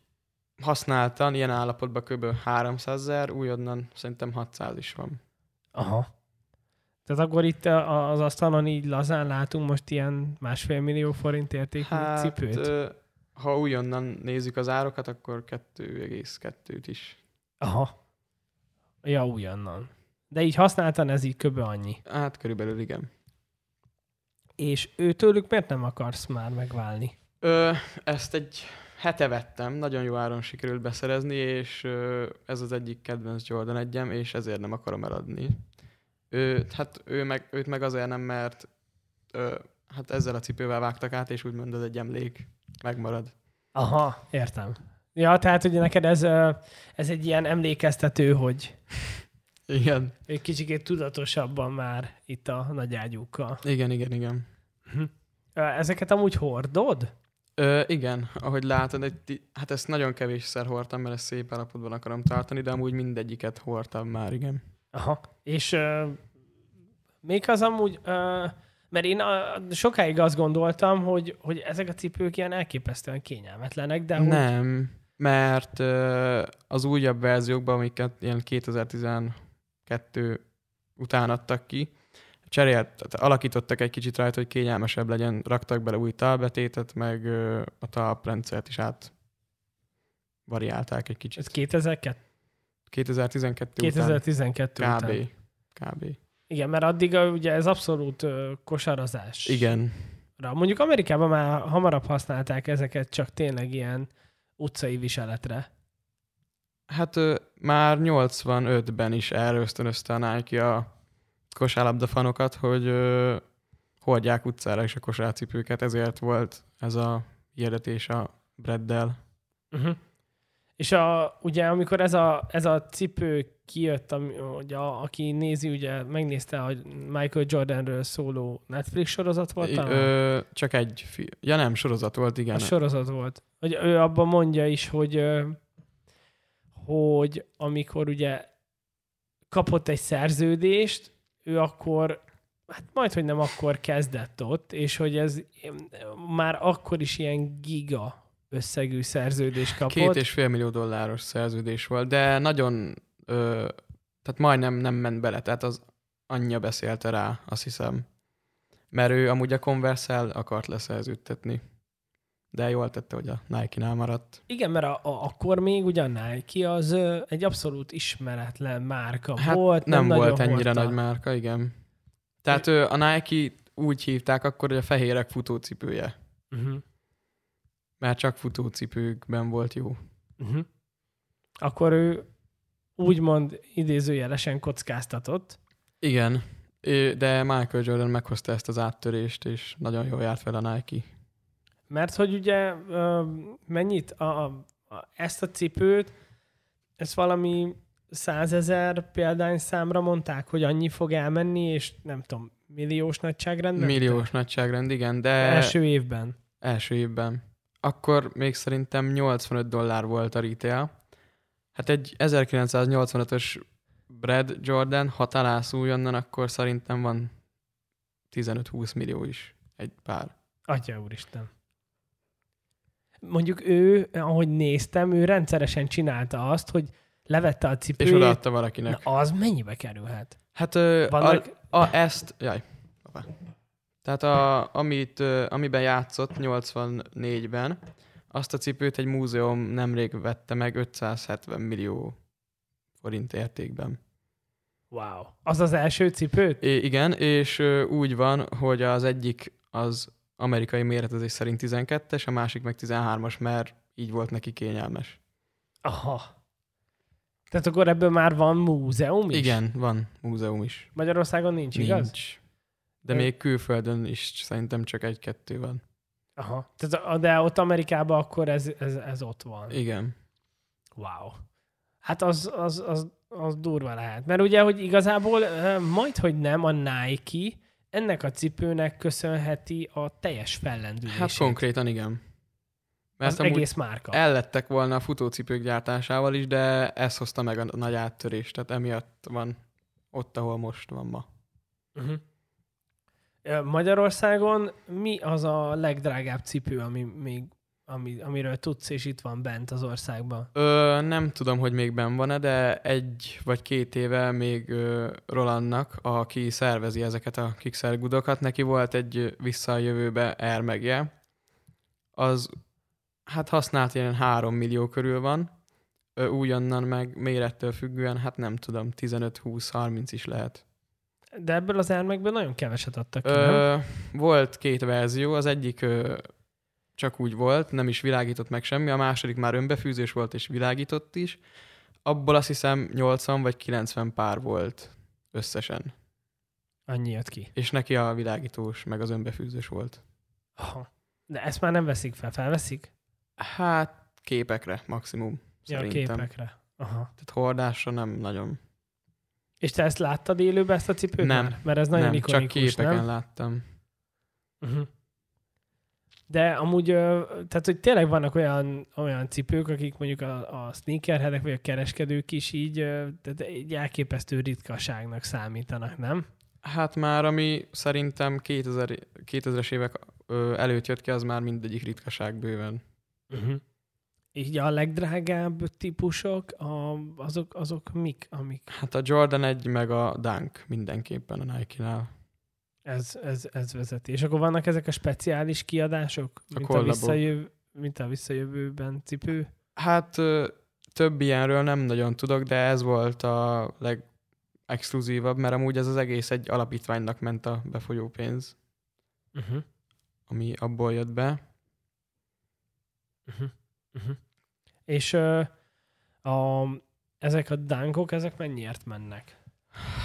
használtan, ilyen állapotban kb. 300 ezer, újonnan szerintem 600 is van. Aha. Tehát akkor itt az asztalon így lazán látunk most ilyen másfél millió forint értékű Hát, cipőt? ha újonnan nézzük az árokat, akkor 2,2-t is. Aha. Ja, újonnan. De így használtan ez így köbö annyi. Hát körülbelül igen. És őtőlük miért nem akarsz már megválni? Ö, ezt egy hete vettem, nagyon jó áron sikerült beszerezni, és ö, ez az egyik kedvenc Jordan egyem, és ezért nem akarom eladni. Ő, hát ő meg, őt meg azért nem, mert ö, hát ezzel a cipővel vágtak át, és úgymond az egy emlék megmarad. Aha, értem. Ja, tehát ugye neked ez, ez egy ilyen emlékeztető, hogy Igen. egy kicsikét tudatosabban már itt a nagy ágyúkkal. Igen, igen, igen. Ö, Ezeket amúgy hordod? Ö, igen, ahogy látod, egy, hát ezt nagyon kevésszer hordtam, mert ezt szép állapotban akarom tartani, de amúgy mindegyiket hordtam már, igen. Aha. És uh, még az amúgy, uh, mert én uh, sokáig azt gondoltam, hogy, hogy ezek a cipők ilyen elképesztően kényelmetlenek, de Nem, mert ö, az újabb verziókban, amiket ilyen 2012 után adtak ki, cserélt, tehát alakítottak egy kicsit rajta, hogy kényelmesebb legyen, raktak bele új talbetétet, meg ö, a talprendszert is át variálták egy kicsit. ez 2002, 2012 után 2012 kb. után. Kb. Igen, mert addig ugye ez abszolút kosarazás. Igen. Mondjuk Amerikában már hamarabb használták ezeket, csak tényleg ilyen utcai viseletre. Hát ö, már 85-ben is erre ösztönözte a Nike a kosárlabda fanokat, hogy ö, hordják utcára is a kosárcipőket, ezért volt ez a hirdetés a Breddel. Uh-huh. És a, ugye amikor ez a, ez a cipő kijött, ami, ugye, a, aki nézi, ugye megnézte, hogy Michael Jordanről szóló Netflix sorozat volt, I-? Ö, csak egy fi- Ja nem, sorozat volt, igen. a sorozat volt. Hogy ő abban mondja is, hogy, hogy amikor ugye kapott egy szerződést, ő akkor, hát majd, hogy nem akkor kezdett ott, és hogy ez már akkor is ilyen giga összegű szerződést kapott. Két és fél millió dolláros szerződés volt, de nagyon, ö, tehát majdnem nem ment bele, tehát az anyja beszélte rá, azt hiszem. Mert ő amúgy a converse akart leszerződtetni. De jól tette, hogy a Nike-nál maradt. Igen, mert a, a, akkor még ugye a Nike az ö, egy abszolút ismeretlen márka Hát volt. nem, nem volt ennyire hordta. nagy márka, igen. Tehát ö, a Nike úgy hívták akkor, hogy a fehérek futócipője. Uh-huh. Mert csak futócipőkben volt jó. Uh-huh. Akkor ő úgymond idézőjelesen kockáztatott. Igen. De Michael Jordan meghozta ezt az áttörést, és nagyon jól járt fel a Nike. Mert hogy ugye mennyit, a, a, a, ezt a cipőt, ezt valami százezer példány számra mondták, hogy annyi fog elmenni, és nem tudom, milliós nagyságrendben? Milliós nagyságrend, igen, de Első évben. első évben. Akkor még szerintem 85 dollár volt a retail. Hát egy 1985-ös Brad Jordan, ha találsz újonnan, akkor szerintem van 15-20 millió is egy pár. Atya úristen. Mondjuk ő, ahogy néztem, ő rendszeresen csinálta azt, hogy levette a És cipőjét. odaadta valakinek. Na, az mennyibe kerülhet? Hát ö, a, Vannak, a, ezt, jaj. Tehát a, amit, amiben játszott 84-ben, azt a cipőt egy múzeum nemrég vette meg 570 millió forint értékben. wow. Az az első cipőt? É, igen, és úgy van, hogy az egyik az amerikai méretezés szerint 12-es, a másik meg 13-as, mert így volt neki kényelmes. Aha. Tehát akkor ebből már van múzeum is? Igen, van múzeum is. Magyarországon nincs, igaz? Nincs. De még külföldön is szerintem csak egy-kettő van. Aha. De ott Amerikában akkor ez, ez, ez ott van. Igen. Wow. Hát az, az, az, az durva lehet. Mert ugye, hogy igazából majd, hogy nem a Nike ennek a cipőnek köszönheti a teljes fellendülését. Hát konkrétan igen. Mert az egész márka. ellettek volna a futócipők gyártásával is, de ez hozta meg a nagy áttörést, tehát emiatt van ott, ahol most van ma. Uh-huh. Magyarországon mi az a legdrágább cipő, ami még, ami, amiről tudsz, és itt van bent az országban? Ö, nem tudom, hogy még benn van-e, de egy vagy két éve még ö, Rolandnak, aki szervezi ezeket a kickszergudokat, neki volt egy vissza a jövőbe Air megje. Az hát használt ilyen 3 millió körül van, ö, újonnan meg mérettől függően, hát nem tudom, 15-20-30 is lehet. De ebből az ármekből nagyon keveset adtak ki? Ö, volt két verzió, az egyik ö, csak úgy volt, nem is világított meg semmi, a második már önbefűzés volt és világított is. Abból azt hiszem 80 vagy 90 pár volt összesen. Annyi jött ki. És neki a világítós, meg az önbefűzős volt. Aha. De ezt már nem veszik fel, felveszik? Hát képekre maximum, Ja, szerintem. képekre. Aha. Tehát hordásra nem nagyon. És te ezt láttad élőben, ezt a cipőt Nem. már? Mert ez nagyon nem, csak ikonikus, képeken nem? láttam. Uh-huh. De amúgy, tehát hogy tényleg vannak olyan, olyan cipők, akik mondjuk a, a sneakerheadek vagy a kereskedők is így, tehát egy elképesztő ritkaságnak számítanak, nem? Hát már ami szerintem 2000, 2000-es évek előtt jött ki, az már mindegyik ritkaság bőven. Uh-huh. Így a legdrágább típusok, a, azok, azok mik, amik Hát a Jordan 1 meg a Dunk mindenképpen a Nike-nál. ez, ez, ez vezeti. És akkor vannak ezek a speciális kiadások, mint a, kollabok. visszajöv, mint a visszajövőben cipő? Hát több ilyenről nem nagyon tudok, de ez volt a legexkluzívabb, mert amúgy ez az egész egy alapítványnak ment a befolyó pénz, Uh-huh. ami abból jött be. Uh-huh. Uh-huh. És ö, a, ezek a dánkok, ezek mennyiért mennek?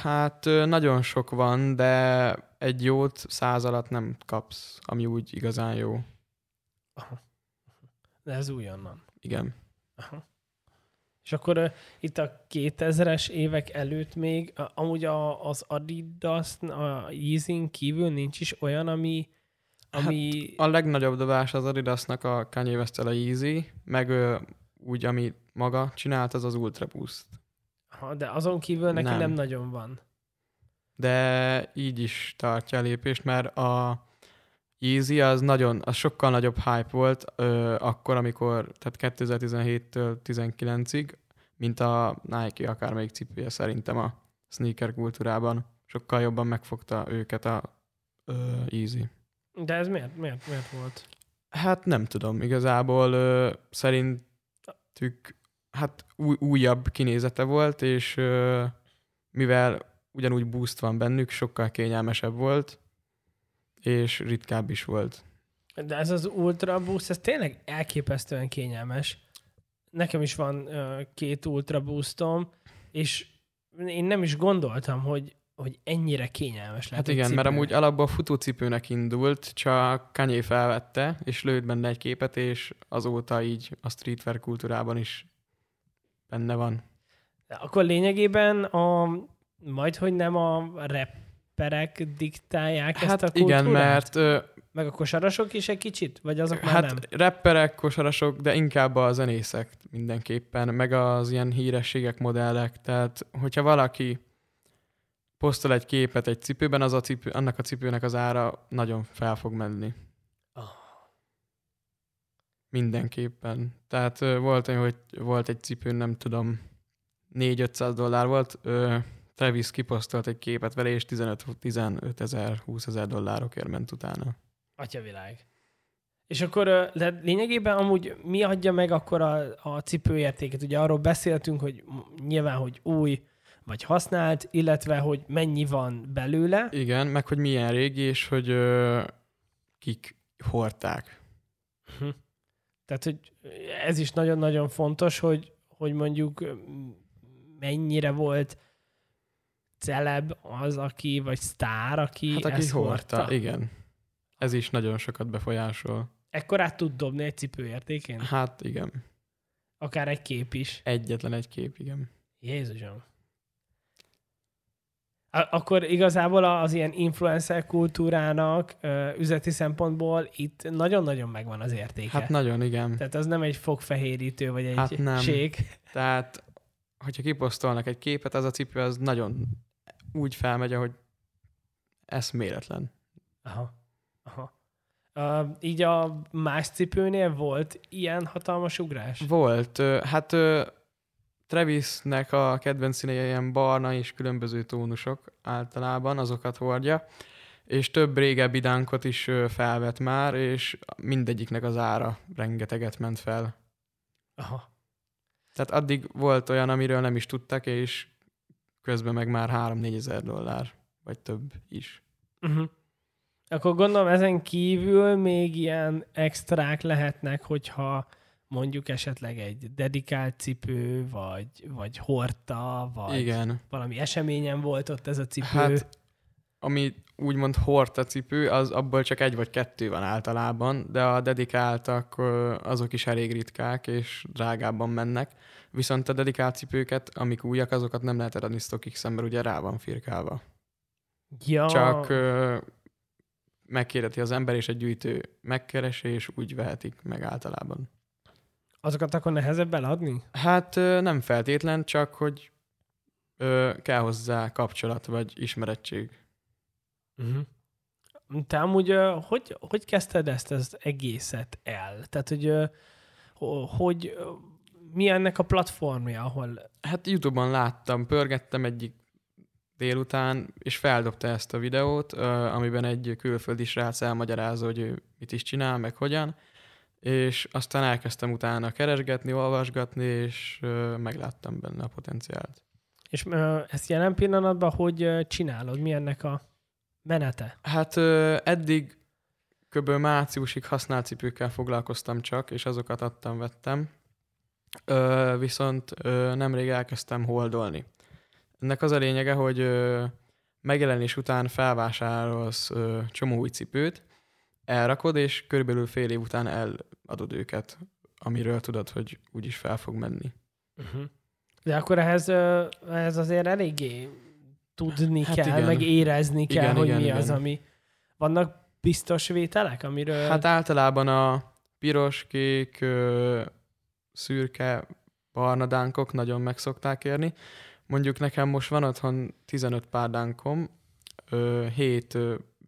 Hát nagyon sok van, de egy jót száz alatt nem kapsz, ami úgy igazán jó. Aha. De ez újonnan. Igen. Aha. És akkor uh, itt a 2000-es évek előtt még uh, amúgy a, az Adidas, a Yeezyn kívül nincs is olyan, ami, ami A legnagyobb dobás az Adidasnak a Kanye west a Yeezy, meg ö, úgy, ami maga csinált, az az Ultra Boost. ha, de azon kívül neki nem. Nem. nem nagyon van. de így is tartja a lépést, mert a Yeezy az nagyon, az sokkal nagyobb hype volt ö, akkor, amikor, tehát 2017-től 19-ig, mint a Nike akármelyik cipője szerintem a sneaker kultúrában. Sokkal jobban megfogta őket a ö, Yeezy. De ez miért, miért, miért volt? Hát nem tudom, igazából ö, szerintük hát új, újabb kinézete volt, és ö, mivel ugyanúgy boost van bennük, sokkal kényelmesebb volt, és ritkább is volt. De ez az Ultra Boost, ez tényleg elképesztően kényelmes. Nekem is van uh, két Ultra Boostom, és én nem is gondoltam, hogy hogy ennyire kényelmes lehet Hát igen, mert amúgy alapból futócipőnek indult, csak Kanye felvette, és lőtt benne egy képet, és azóta így a streetwear kultúrában is benne van. Akkor lényegében a, majd, hogy nem a rapperek diktálják hát ezt a kultúrát? igen, mert Meg a kosarasok is egy kicsit? Vagy azok már hát nem? rapperek, kosarasok, de inkább a zenészek mindenképpen, meg az ilyen hírességek, modellek. Tehát, hogyha valaki posztol egy képet egy cipőben, az a cipő, annak a cipőnek az ára nagyon fel fog menni. Ah. Mindenképpen. Tehát ö, volt olyan, hogy volt egy cipőn, nem tudom, 4-500 dollár volt, ö, Travis kiposztolt egy képet vele, és 15 ezer, 20 ezer dollárokért ment utána. Atyavilág. És akkor de lényegében amúgy mi adja meg akkor a, a cipőértéket? Ugye arról beszéltünk, hogy nyilván, hogy új vagy használt, illetve, hogy mennyi van belőle. Igen, meg hogy milyen régi, és hogy ö, kik hordták. Hm. Tehát, hogy ez is nagyon-nagyon fontos, hogy, hogy mondjuk mennyire volt celeb az, aki, vagy sztár, aki Hát aki ezt hordta, hordta. igen. Ez is nagyon sokat befolyásol. Ekkor át tud dobni egy cipő értékén? Hát igen. Akár egy kép is. Egyetlen egy kép, igen. Jézusom. Akkor igazából az ilyen influencer kultúrának üzleti szempontból itt nagyon-nagyon megvan az értéke. Hát nagyon, igen. Tehát az nem egy fogfehérítő, vagy egy Hát nem. ség. Tehát, hogyha kiposztolnak egy képet, az a cipő az nagyon úgy felmegy, ahogy eszméletlen. Aha. Aha. Uh, így a más cipőnél volt ilyen hatalmas ugrás? Volt. Hát Travisnek a kedvenc színei ilyen barna és különböző tónusok általában, azokat hordja, és több régebbi dánkot is ö, felvett már, és mindegyiknek az ára rengeteget ment fel. Aha. Tehát addig volt olyan, amiről nem is tudtak, és közben meg már 3-4 ezer dollár, vagy több is. Uh-huh. Akkor gondolom ezen kívül még ilyen extrák lehetnek, hogyha mondjuk esetleg egy dedikált cipő, vagy, vagy hordta, vagy Igen. valami eseményen volt ott ez a cipő. Hát, ami úgymond hordta cipő, az abból csak egy vagy kettő van általában, de a dedikáltak azok is elég ritkák, és drágábban mennek. Viszont a dedikált cipőket, amik újak, azokat nem lehet eladni StockX mert ugye rá van firkálva. ja, Csak megkérdeti az ember, és egy gyűjtő megkeresi, és úgy vehetik meg általában. Azokat akkor nehezebb eladni? Hát nem feltétlen, csak hogy ö, kell hozzá kapcsolat, vagy ismerettség. Uh-huh. Te amúgy hogy, hogy kezdted ezt az egészet el? Tehát, hogy, hogy mi ennek a platformja, ahol... Hát Youtube-on láttam, pörgettem egyik délután, és feldobta ezt a videót, amiben egy külföldi srác elmagyarázza, hogy ő mit is csinál, meg hogyan, és aztán elkezdtem utána keresgetni, olvasgatni, és megláttam benne a potenciált. És ezt jelen pillanatban hogy csinálod? Mi ennek a menete? Hát eddig kb. márciusig használt cipőkkel foglalkoztam csak, és azokat adtam, vettem. Viszont nemrég elkezdtem holdolni. Ennek az a lényege, hogy megjelenés után felvásárolsz csomó új cipőt, elrakod, és körülbelül fél év után eladod őket, amiről tudod, hogy úgyis fel fog menni. Uh-huh. De akkor ehhez, ehhez azért eléggé tudni Hát kell, igen. meg érezni kell, Igen, hogy igen, mi az, igen. ami... Vannak biztos vételek, amiről... Hát általában a piros, kék, szürke, barna dánkok nagyon meg szokták érni. Mondjuk nekem most van otthon 15 pár dánkom, ö, 7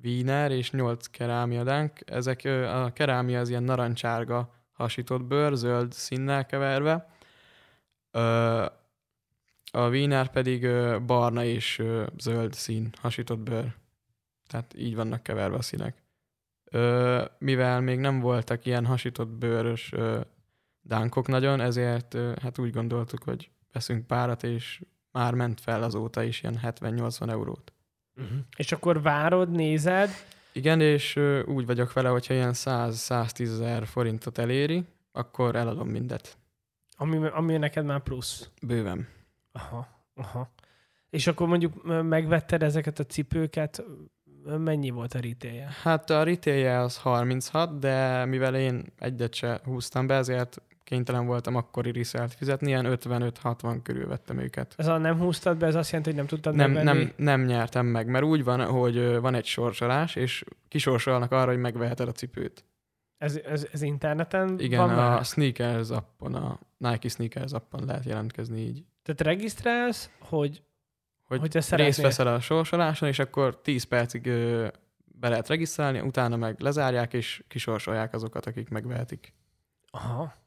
Wiener és 8 kerámia dánk. Ezek a kerámia az ilyen narancsárga hasított bőr, zöld színnel keverve. A Wiener pedig barna és zöld szín hasított bőr. Tehát így vannak keverve a színek. Mivel még nem voltak ilyen hasított bőrös dánkok nagyon, ezért hát úgy gondoltuk, hogy veszünk párat, és már ment fel azóta is ilyen 70-80 eurót. Uh-huh. És akkor várod, nézed, Igen, és ö, úgy vagyok vele, hogyha ilyen 100-110 ezer forintot eléri, akkor eladom mindet. ami, ami neked már plusz. Bőven. Aha, aha. És akkor mondjuk megvetted ezeket a cipőket, mennyi volt a retailje? Hát a retailje az 36, de mivel én egyet se húztam be, ezért kénytelen voltam akkori reselt fizetni, ilyen 55-60 körül vettem őket. Ez a nem húztad be, ez azt jelenti, hogy nem tudtad Nem, megvenni? nem, nem nyertem meg, mert úgy van, hogy van egy sorsolás, és kisorsolnak arra, hogy megveheted a cipőt. Ez, ez, ez interneten Igen, van a már? Sneakers appon, a Nike Sneakers appon lehet jelentkezni így. Tehát regisztrálsz, hogy, Hogy, hogy te részt veszel a sorsoláson, és akkor 10 percig ö, be lehet regisztrálni, utána meg lezárják, és kisorsolják azokat, akik megvehetik. Aha.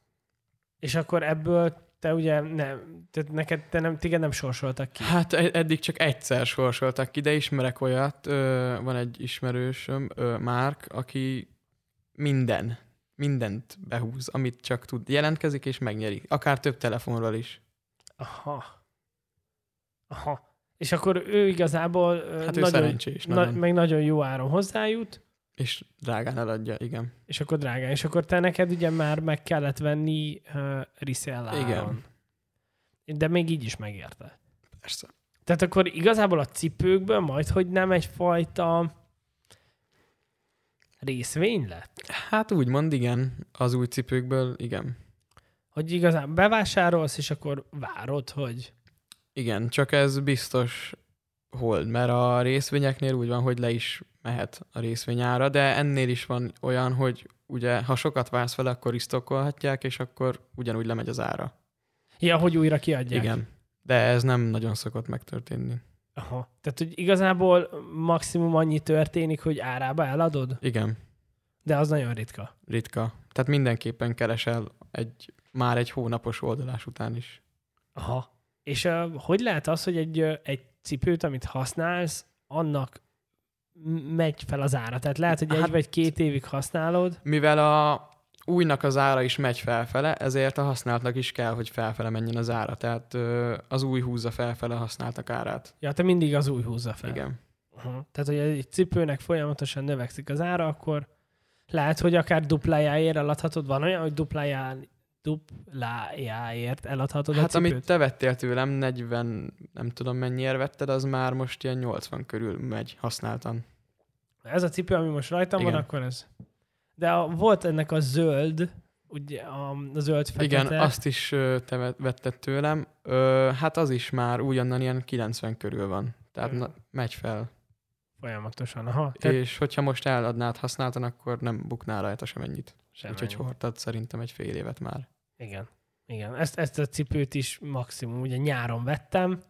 És akkor ebből te ugye nem, tehát neked te nem, téged nem sorsoltak ki. Hát e- eddig csak egyszer sorsoltak ki, de ismerek olyat, ö, van egy ismerősöm, ö, Márk, aki minden, mindent behúz, amit csak tud. Jelentkezik és megnyeri. Akár több telefonról is. Aha. Aha. És akkor ő igazából Hát ő nagyon, szerencsés. na, meg nagyon jó áron hozzájut, És drágán eladja, igen. és akkor drágán. És akkor te neked ugye már meg kellett venni uh, resell. Igen. De még így is megérte. Persze. Tehát akkor igazából a cipőkből majd, hogy nem egyfajta részvény lett? Hát úgymond igen, az új cipőkből igen. Hogy igazán bevásárolsz, és akkor várod, hogy... Igen, csak ez biztos hold, mert a részvényeknél úgy van, hogy le is mehet a részvényára, de ennél is van olyan, hogy ugye, ha sokat vársz vele, akkor isztokolhatják, és akkor ugyanúgy lemegy az ára. Ja, hogy újra kiadják. Igen. De ez nem nagyon szokott megtörténni. Aha. Tehát, hogy igazából maximum annyi történik, hogy árába eladod, Igen, de az nagyon ritka. ritka. Tehát mindenképpen keresel egy, már egy hónapos oldalás után is. Aha. És uh, hogy lehet az, hogy egy, egy cipőt, amit használsz, annak megy fel az ára? Tehát lehet, hogy egy Hát- vagy két évig használod, Mivel a újnak az ára is megy felfele, ezért a használtnak is kell, hogy felfele menjen az ára. Tehát az új húzza felfele a használtak árát. ja, te mindig az új húzza fel. Igen. Aha. Tehát, hogy egy cipőnek folyamatosan növekszik az ára, akkor lehet, hogy akár duplájáért eladhatod. Van olyan, hogy duplájá, duplájáért eladhatod a Hát cipőt? amit te vettél tőlem, 40, nem tudom mennyiért vetted, az már most ilyen 80 körül megy használtan. Ez a cipő, ami most rajtam van, Igen. akkor ez. De a, volt ennek a zöld, ugye a, a zöld fekete. Igen, azt is te vet- vetted tőlem. Ö, hát az is már újonnan ilyen 90 körül van. Tehát Ö. na, megy fel. Folyamatosan, aha. Te... És hogyha most eladnád használtan, akkor nem buknál rajta sem ennyit. semmi. Úgyhogy hordtad szerintem egy fél évet már. Igen. Igen. Ezt, ezt a cipőt is maximum ugye nyáron vettem.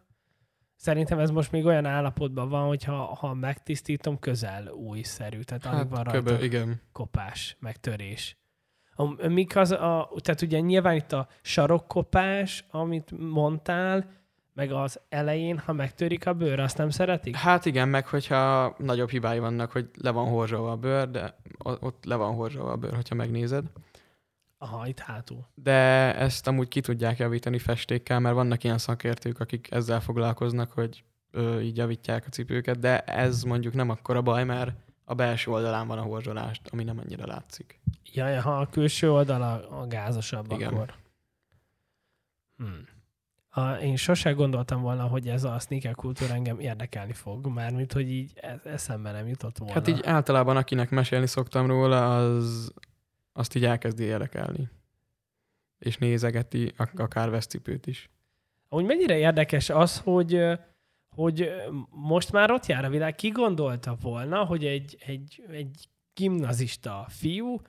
Szerintem ez most még olyan állapotban van, hogy ha, ha megtisztítom, közel újszerű. Tehát alig van rajta köbö, igen. kopás, meg törés. A, mik az a, tehát ugye nyilván itt a sarokkopás, amit mondtál, meg az elején, ha megtörik a bőr, azt nem szeretik? Hát igen, meg hogyha nagyobb hibái vannak, hogy le van horzsolva a bőr, de ott le van horzsolva a bőr, hogyha megnézed. Aha, itt hátul. De ezt amúgy ki tudják javítani festékkel, mert vannak ilyen szakértők, akik ezzel foglalkoznak, hogy ö, így javítják a cipőket, de ez mondjuk nem akkora baj, mert a belső oldalán van a horzsolás, ami nem annyira látszik. Ja, ha a külső oldal a, a gázosabb, Igen. akkor... Hmm. A, én sose gondoltam volna, hogy ez a sneaker kultúra engem érdekelni fog, mármint, hogy így e- eszembe nem jutott volna. Hát így általában akinek mesélni szoktam róla, az azt így elkezdi érdekelni. És nézegeti ak- akár veszcipőt is. Úgy mennyire érdekes az, hogy, hogy most már ott jár a világ. Ki gondolta volna, hogy egy, egy, egy gimnazista fiú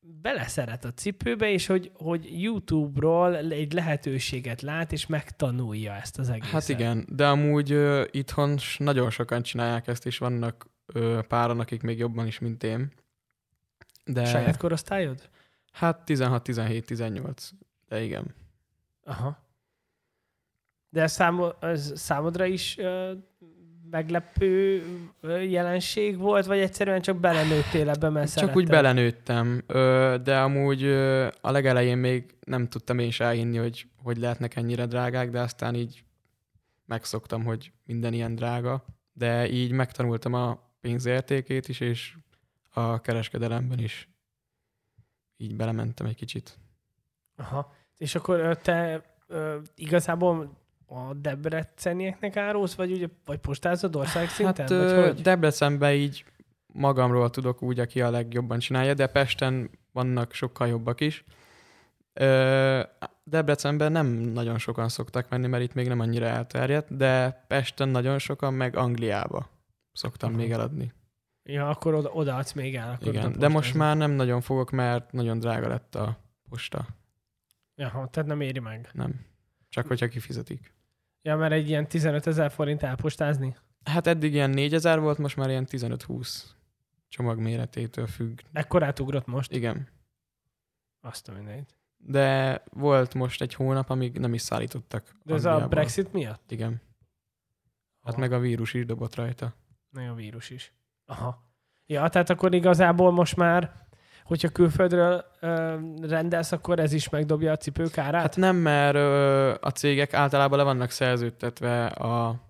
beleszeret a cipőbe, és hogy, hogy YouTube-ról egy lehetőséget lát, és megtanulja ezt az egészet. Hát igen, de amúgy ö, itthon nagyon sokan csinálják ezt, és vannak ö, páran, akik még jobban is, mint én. De Saját korosztályod? hát 16, 17, 18. De igen. Aha. De ez, számo, ez számodra is ö, meglepő jelenség volt, vagy egyszerűen csak belenőttél ebbe, mert Csak úgy szeretted? belenőttem, de amúgy a legelején még nem tudtam én se elhinni, hogy, hogy lehetnek ennyire drágák, de aztán így megszoktam, hogy minden ilyen drága. De így megtanultam a pénzértékét is, és a kereskedelemben is így belementem egy kicsit. Aha. És akkor te ö, igazából a debrecenieknek árulsz, vagy, ugye, vagy postázod ország szinten? Hát vagy hogy? Debrecenben így magamról tudok úgy, aki a legjobban csinálja, de Pesten vannak sokkal jobbak is. Ö, Debrecenben nem nagyon sokan szoktak menni, mert itt még nem annyira elterjedt, de Pesten nagyon sokan, meg Angliába szoktam Aha. még eladni. Ja, akkor oda, odaadsz még el. Akkor Igen, de most már nem nagyon fogok, mert nagyon drága lett a posta. Jaha, tehát nem éri meg. Nem. Csak hogyha kifizetik. Ja, mert egy ilyen 15 ezer forint elpostázni. Hát eddig ilyen 4000 volt, most már ilyen 15-20 csomag méretétől függ. Ekkor átugrott most. Igen. Azt a mindent. De volt most egy hónap, amíg nem is szállítottak. De ez a. Brexit miatt? Igen. Hát Aha. meg a vírus is dobott rajta. Meg a vírus is. Aha. Ja, tehát akkor igazából most már, hogyha külföldről ö, rendelsz, akkor ez is megdobja a cipők árát? Hát nem, mert ö, a cégek általában le vannak szerződtetve a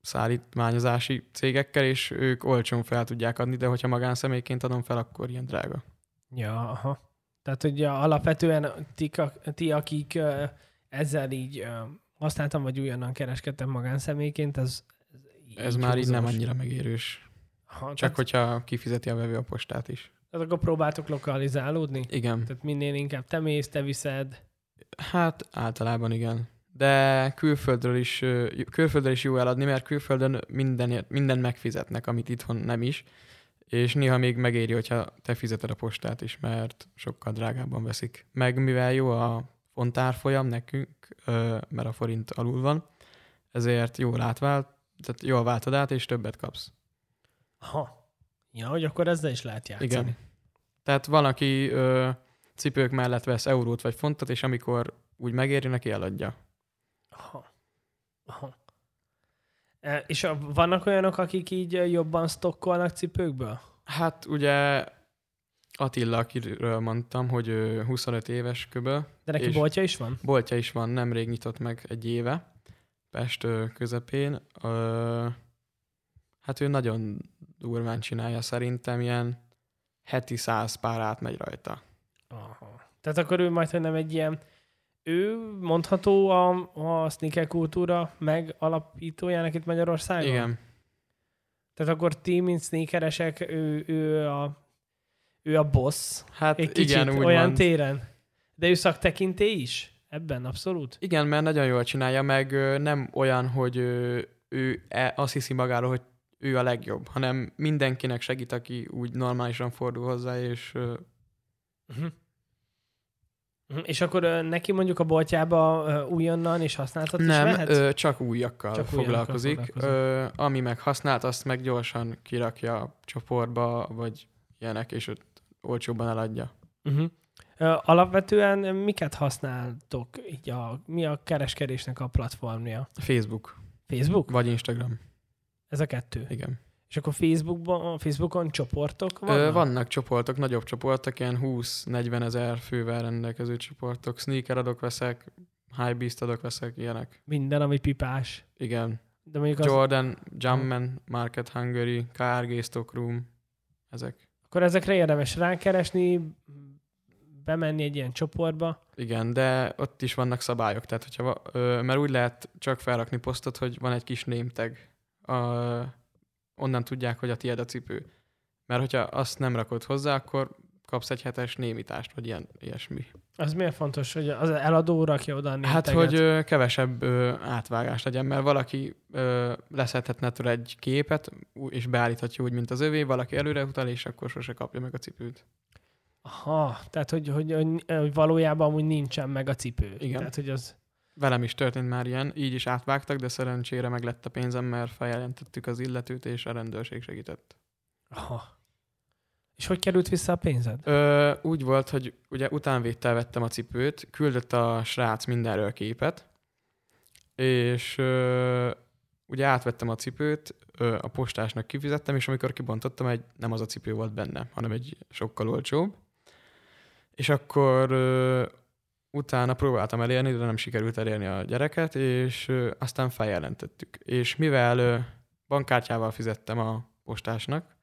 szállítmányozási cégekkel, és ők olcsón fel tudják adni, de hogyha magánszemélyként adom fel, akkor ilyen drága. Ja, aha. Tehát, ja, alapvetően ti, ti akik ö, ezzel így ö, használtam, vagy újonnan kereskedtem magánszemélyként, ez, Ez már így nem annyira megérős. Aha, Csak tehát, hogyha kifizeti a vevő a postát is. tehát akkor próbáltok lokalizálódni? Igen. Tehát minél inkább te mész, te viszed. Hát általában igen. De külföldről is, külföldről is jó eladni, mert külföldön minden, minden megfizetnek, amit itthon nem is. És néha még megéri, hogyha te fizeted a postát is, mert sokkal drágábban veszik. Meg mivel jó a fontárfolyam nekünk, mert a forint alul van, ezért jól átvált, tehát jól váltod át, és többet kapsz. Ha. Ja, hogy akkor ezzel is lehet játszani. Igen. Tehát van, aki ö, cipők mellett vesz eurót vagy fontot, és amikor úgy megéri, neki eladja. Aha. Aha. E, és a, vannak olyanok, akik így jobban stokkolnak cipőkből? Hát ugye Attila, akiről mondtam, hogy ő 25 éves köböl. De neki boltja is van? Boltja is van, nemrég nyitott meg egy éve, Pest közepén. Ö, hát ő nagyon durván csinálja szerintem, ilyen heti száz pár átmegy rajta. Aha. Tehát akkor ő majd, hogy nem egy ilyen, ő mondható a, a sneaker kultúra meg alapítójának itt Magyarországon? Igen. Tehát akkor ti, mint sneakeresek, ő, ő, a, ő a boss Hát egy kicsit igen, úgy olyan van. téren. De ő szaktekinté is? Ebben abszolút? Igen, mert nagyon jól csinálja, meg nem olyan, hogy ö, ő e- azt hiszi magáról, hogy ő a legjobb, hanem mindenkinek segít, aki úgy normálisan fordul hozzá, és Uh-huh. Uh-huh. És akkor ö, neki mondjuk a boltjába ö, újonnan és használtat is nem, vehetsz? ö, csak újakkal Csak csak újakkal foglalkozik. foglalkozik. Ö, ami meg használt, azt meg gyorsan kirakja a csoportba, vagy ilyenek, és ott olcsóban eladja. Uh-huh. Alapvetően miket használtok? Így a, mi a kereskedésnek a platformja? Facebook, Facebook? vagy Instagram. Ez a kettő. Igen. És akkor Facebookban, Facebookon csoportok vannak? Vannak? Ö, vannak csoportok, nagyobb csoportok, ilyen 20-40 ezer fővel rendelkező csoportok. Sneaker adok, veszek, high beast adok, veszek, ilyenek. Minden, ami pipás. Igen. De mondjuk az, Jordan, Jumpman, Market Hungary, KRG Stockroom, ezek. akkor ezekre érdemes rákeresni, bemenni egy ilyen csoportba. Igen, de ott is vannak szabályok, tehát hogyha, ö, mert úgy lehet csak felrakni posztot, hogy van egy kis name ö, onnan tudják, hogy a tiéd a cipő. Mert hogyha azt nem rakod hozzá, akkor kapsz egy hetes némítást, vagy ilyen, ilyesmi. Az miért fontos, hogy az eladó rakja oda a Hát, taget? hogy ö, kevesebb ö, átvágás legyen, mert valaki ö, leszedhetne tőle egy képet, és beállíthatja úgy, mint az övé, valaki előre utal, és akkor sose kapja meg a cipőt. Aha, tehát hogy, hogy, hogy, hogy valójában amúgy nincsen meg a cipő. Igen. Tehát, hogy az... Velem is történt már ilyen, így is átvágtak, de szerencsére meg lett a pénzem, mert feljelentettük az illetőt, és a rendőrség segített. Aha. És hogy került vissza a pénzed? Ö, úgy volt, hogy ugye utánvédtel vettem a cipőt, küldött a srác mindenről képet, és ö, ugye átvettem a cipőt, ö, a postásnak kifizettem, és amikor kibontottam, egy, nem az a cipő volt benne, hanem egy sokkal olcsóbb. És akkor ö, utána próbáltam elérni, de nem sikerült elérni a gyereket, és aztán feljelentettük. És mivel bankkártyával fizettem a postásnak,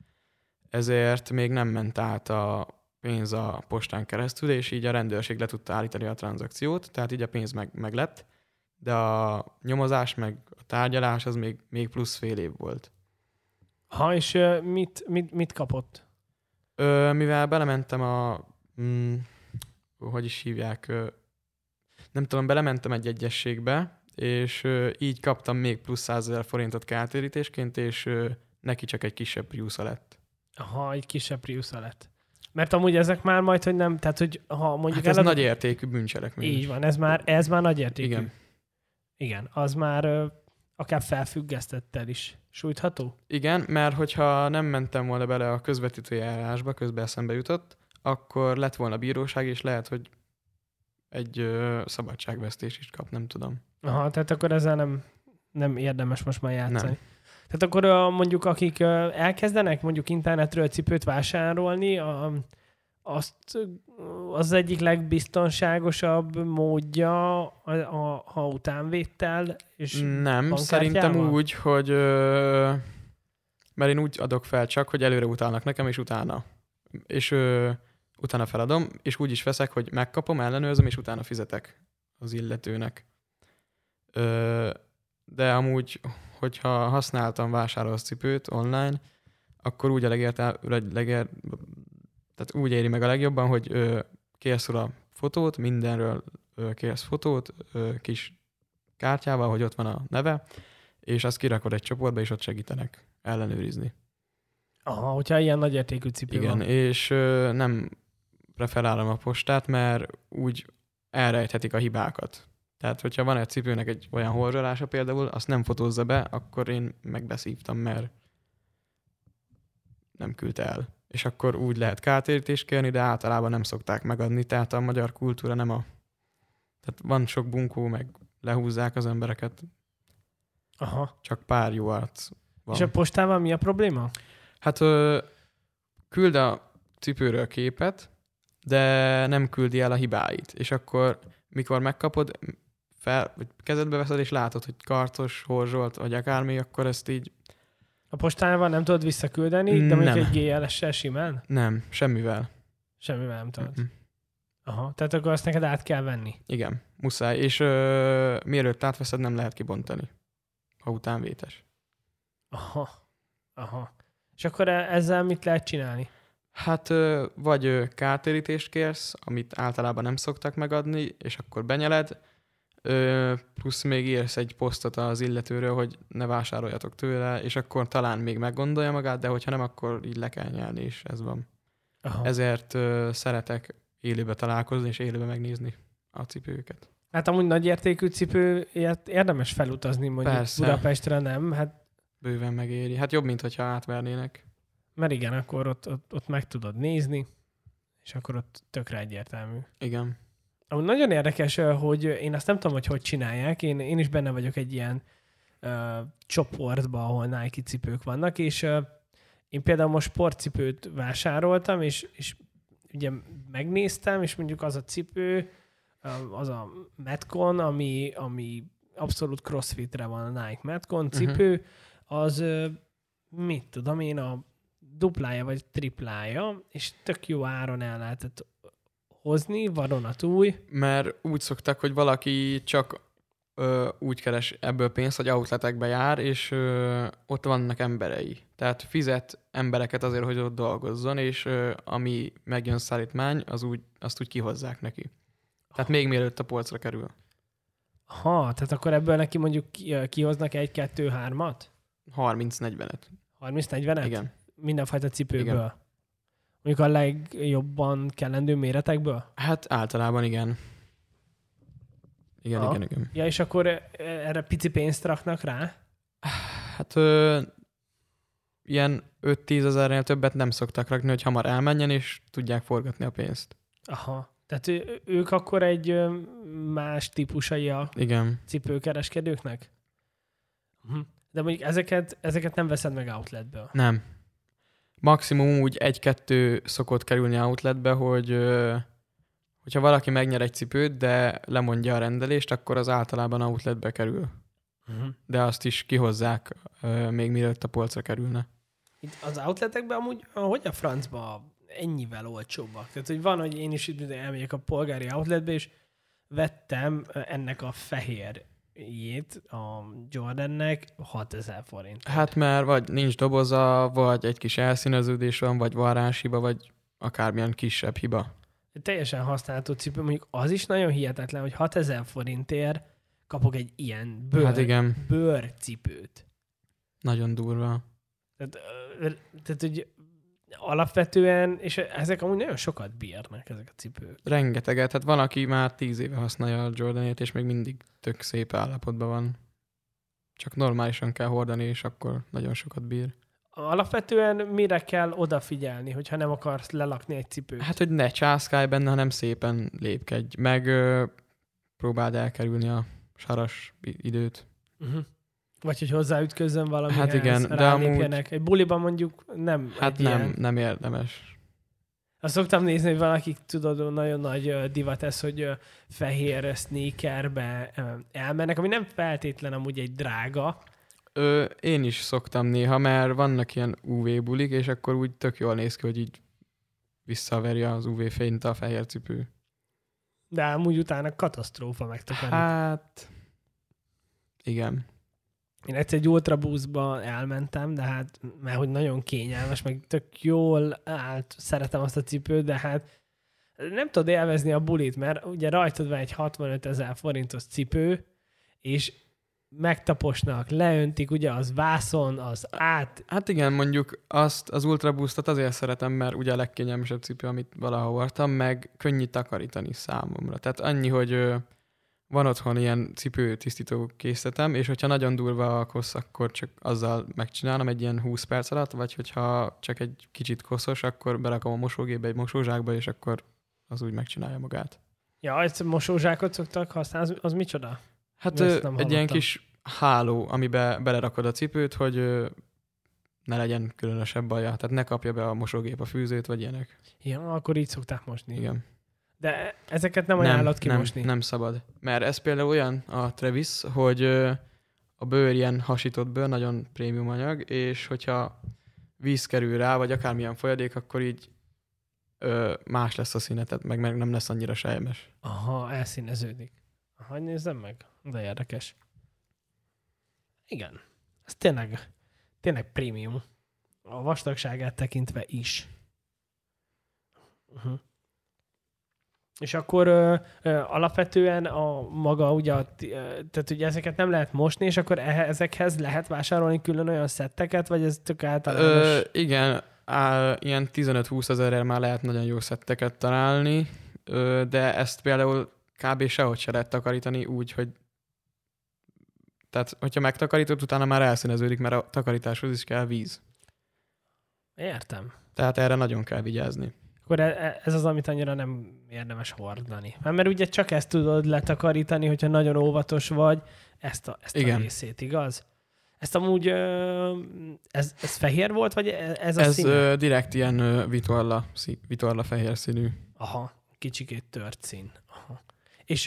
ezért még nem ment át a pénz a postán keresztül, és így a rendőrség le tudta állítani a tranzakciót, tehát így a pénz meg, meg lett, de a nyomozás meg a tárgyalás az még, még plusz fél év volt. Ha, és mit, mit, mit kapott? Ö, mivel belementem a... Mm, hogy is hívják? Nem tudom, belementem egy egyességbe, és így kaptam még plusz 100 ezer forintot kártérítésként, és neki csak egy kisebb prius lett. Ha egy kisebb prius lett. Mert amúgy ezek már majd, hogy nem, tehát hogy ha mondjuk... Hát ez elad- nagy értékű bűncselekmény. Így van, ez már, ez már nagy értékű. Igen. Igen, az már ö, akár felfüggesztettel is sújtható. Igen, mert hogyha nem mentem volna bele a közvetítői eljárásba, közben eszembe jutott, akkor lett volna bíróság, és lehet, hogy egy ö, szabadságvesztés is kap, nem tudom. Aha, tehát akkor ezzel nem, nem érdemes most már játszani. Nem. Tehát akkor ö, mondjuk akik elkezdenek mondjuk internetről cipőt vásárolni, a, azt az egyik legbiztonságosabb módja a, a, a utánvétel, és Nem, szerintem úgy, hogy ö, mert én úgy adok fel csak, hogy előre utálnak nekem, és utána. És ö, utána feladom, és úgy is veszek, hogy megkapom, ellenőrzöm, és utána fizetek az illetőnek. Ö, de amúgy, hogyha használtam, vásárolsz cipőt online, akkor úgy a legértel, legér, tehát úgy éri meg a legjobban, hogy ö, kérsz róla fotót, mindenről ö, kérsz fotót, ö, kis kártyával, hogy ott van a neve, és azt kirakod egy csoportba, és ott segítenek ellenőrizni. aha, hogyha ilyen nagy értékű cipő Igen, van. és ö, nem preferálom a postát, mert úgy elrejthetik a hibákat. Tehát, hogyha van egy cipőnek egy olyan horzsolása például, azt nem fotózza be, akkor én megbeszívtam, mert nem küldte el. És akkor úgy lehet kártérítést kérni, de általában nem szokták megadni, tehát a magyar kultúra nem a... Tehát van sok bunkó, meg lehúzzák az embereket, Aha. csak pár jó arc van. És a postával mi a probléma? Hát ö, küld a cipőről képet, de nem küldi el a hibáit. És akkor, mikor megkapod, fel, vagy kezedbe veszed, és látod, hogy karcos, horzsolt, vagy akármi, akkor ezt így A postával nem tudod visszaküldeni, de mondjuk egy GLS-sel simán? nem, semmivel. Semmivel nem tudod. Aha, tehát akkor azt neked át kell venni. Igen, muszáj. És ö, mielőtt átveszed, nem lehet kibontani, ha utánvétes. Aha. Aha. És akkor e- ezzel mit lehet csinálni? Hát vagy kártérítést kérsz, amit általában nem szoktak megadni, és akkor benyeled, plusz még írsz egy posztot az illetőről, hogy ne vásároljatok tőle, és akkor talán még meggondolja magát, de hogyha nem, akkor így le kell nyelni, és ez van. Aha. Ezért szeretek élőbe találkozni, és élőbe megnézni a cipőket. Hát amúgy nagy értékű cipőért érdemes felutazni mondjuk Persze. Budapestre, nem? Hát Bőven megéri. Hát jobb, mint hogyha átvernének. Mert igen, akkor ott, ott, ott meg tudod nézni, és akkor ott tökre egyértelmű. Igen. Amúgy nagyon érdekes, hogy én azt nem tudom, hogy hogy csinálják. Én, én is benne vagyok egy ilyen ö, csoportban, ahol Nike cipők vannak, és ö, én például most sportcipőt vásároltam, és, és ugye megnéztem, és mondjuk az a cipő, ö, az a Metcon, ami, ami abszolút crossfitre van a Nike Metcon cipő, az ö, mit tudom én, a duplája vagy triplája, és tök jó áron el lehetett hozni, vadonatúj. Mert úgy szoktak, hogy valaki csak ö, úgy keres ebből pénzt, hogy outletekbe jár, és ö, ott vannak emberei. Tehát fizet embereket azért, hogy ott dolgozzon, és ö, ami megjön szállítmány, az úgy, azt úgy kihozzák neki. Tehát még mielőtt a polcra kerül. Ha, tehát akkor ebből neki mondjuk ki- kihoznak egy, kettő, hármat? 30-40-et. 30-40-et? Igen. Mindenfajta cipőből. Igen. Mondjuk a legjobban kellendő méretekből? Hát általában igen. Igen, Aha. igen, igen. Ja, és akkor e- erre pici pénzt raknak rá? Hát ö, ilyen 5-10 ezernél többet nem szoktak rakni, hogy hamar elmenjen, és tudják forgatni a pénzt. Aha. Tehát ő, ők akkor egy más típusai a Igen. cipőkereskedőknek? Mhm. De mondjuk ezeket, ezeket nem veszed meg outletből. Nem. Maximum úgy egy-kettő szokott kerülni outletbe, hogy hogyha valaki megnyer egy cipőt, de lemondja a rendelést, akkor az általában outletbe kerül. Uh-huh. De azt is kihozzák, még mielőtt a polcra kerülne. Itt az outletekben amúgy hogy a francba ennyivel olcsóbbak? Tehát, hogy van, hogy én is itt elmegyek a polgári outletbe, és vettem ennek a fehér jét a Jordannek 6000 forint. Hát mert vagy nincs doboza, vagy egy kis elszíneződés van, vagy varráshiba, vagy akármilyen kisebb hiba. Teljesen használható cipő, mondjuk az is nagyon hihetetlen, hogy 6000 forintért kapok egy ilyen bőr, Hát igen, bőrcipőt. nagyon durva. Tehát, tehát, hogy alapvetően, és ezek amúgy nagyon sokat bírnak, ezek a cipők. Rengeteget, hát van, aki már tíz éve használja a Jordanét, és még mindig tök szép állapotban van. Csak normálisan kell hordani, és akkor nagyon sokat bír. Alapvetően mire kell odafigyelni, hogyha nem akarsz lelakni egy cipőt? Hát, hogy ne császkálj benne, hanem szépen lépkedj. Meg ö, próbáld elkerülni a saras időt. Uh-huh. Vagy hogy hozzáütközön valamihez, Hát igen, de rálépjenek. Egy buliban mondjuk nem Hát nem, Ilyen. nem érdemes. Azt szoktam nézni, hogy valakik, tudod, nagyon nagy divat ez, hogy fehér sneakerbe elmennek, ami nem feltétlen amúgy egy drága. Ö, én is szoktam néha, mert vannak ilyen UV bulik, és akkor úgy tök jól néz ki, hogy így visszaverje az UV fényt a fehér cipő. De amúgy utána katasztrófa megtakarítani. Hát, igen. Én egyszer egy Ultra Boost-ba elmentem, de hát, mert hogy nagyon kényelmes, meg tök jól állt, szeretem azt a cipőt, de hát nem tudod élvezni a bulit, mert ugye rajtad van egy 65 ezer forintos cipő, és megtaposnak, leöntik, ugye az vászon, az át, Hát igen, mondjuk azt az Ultra Boostot azért szeretem, mert ugye a legkényelmesebb cipő, amit valaha hordtam, meg könnyű takarítani számomra. Tehát annyi, hogy van otthon ilyen cipő tisztító készletem, és hogyha nagyon durva a kosz, akkor csak azzal megcsinálom egy ilyen 20 perc alatt, vagy hogyha csak egy kicsit koszos, akkor berakom a mosógépbe egy mosózsákba, és akkor az úgy megcsinálja magát. ja, egy mosózsákot szoktak használni, az, az micsoda? Hát Ezt ö, nem egy ilyen kis háló, amibe belerakod a cipőt, hogy ö, ne legyen különösebb baja. Tehát ne kapja be a mosógép a fűzőt, vagy ilyenek. Ja, akkor így szokták mosni. Igen. De ezeket nem ajánlott kimosni. Nem, nem szabad. Mert ez például olyan a Travis, hogy a bőr ilyen hasított bőr, nagyon prémium anyag, és hogyha víz kerül rá, vagy akármilyen folyadék, akkor így ö, más lesz a színe, tehát meg, meg nem lesz annyira sejmes. Aha, elszíneződik. Hagy nézzem meg. De érdekes. Igen. Ez tényleg, tényleg prémium. A vastagságát tekintve is. Uh-huh. És akkor ö, ö, alapvetően a maga ugye, a, ö, tehát ugye ezeket nem lehet mosni, és akkor e- ezekhez lehet vásárolni külön olyan szetteket, vagy ez tök általános? Ö, igen, á, ilyen 15-20 ezerrel már lehet nagyon jó szetteket találni, ö, de ezt például kb. sehogy se lehet takarítani úgy, hogy tehát, hogyha megtakarítod, utána már elszíneződik, mert a takarításhoz is kell víz. Értem. Tehát erre nagyon kell vigyázni. Akkor e- e- ez az, amit annyira nem érdemes hordani. Mert, mert ugye csak ezt tudod letakarítani, hogyha nagyon óvatos vagy, ezt a, ezt a Igen. részét, igaz? Ezt amúgy, ez, ez fehér volt, vagy e- ez a Ez színe? direkt ilyen vitorla, vitorla fehér színű. Aha, kicsikét tört szín. Aha. És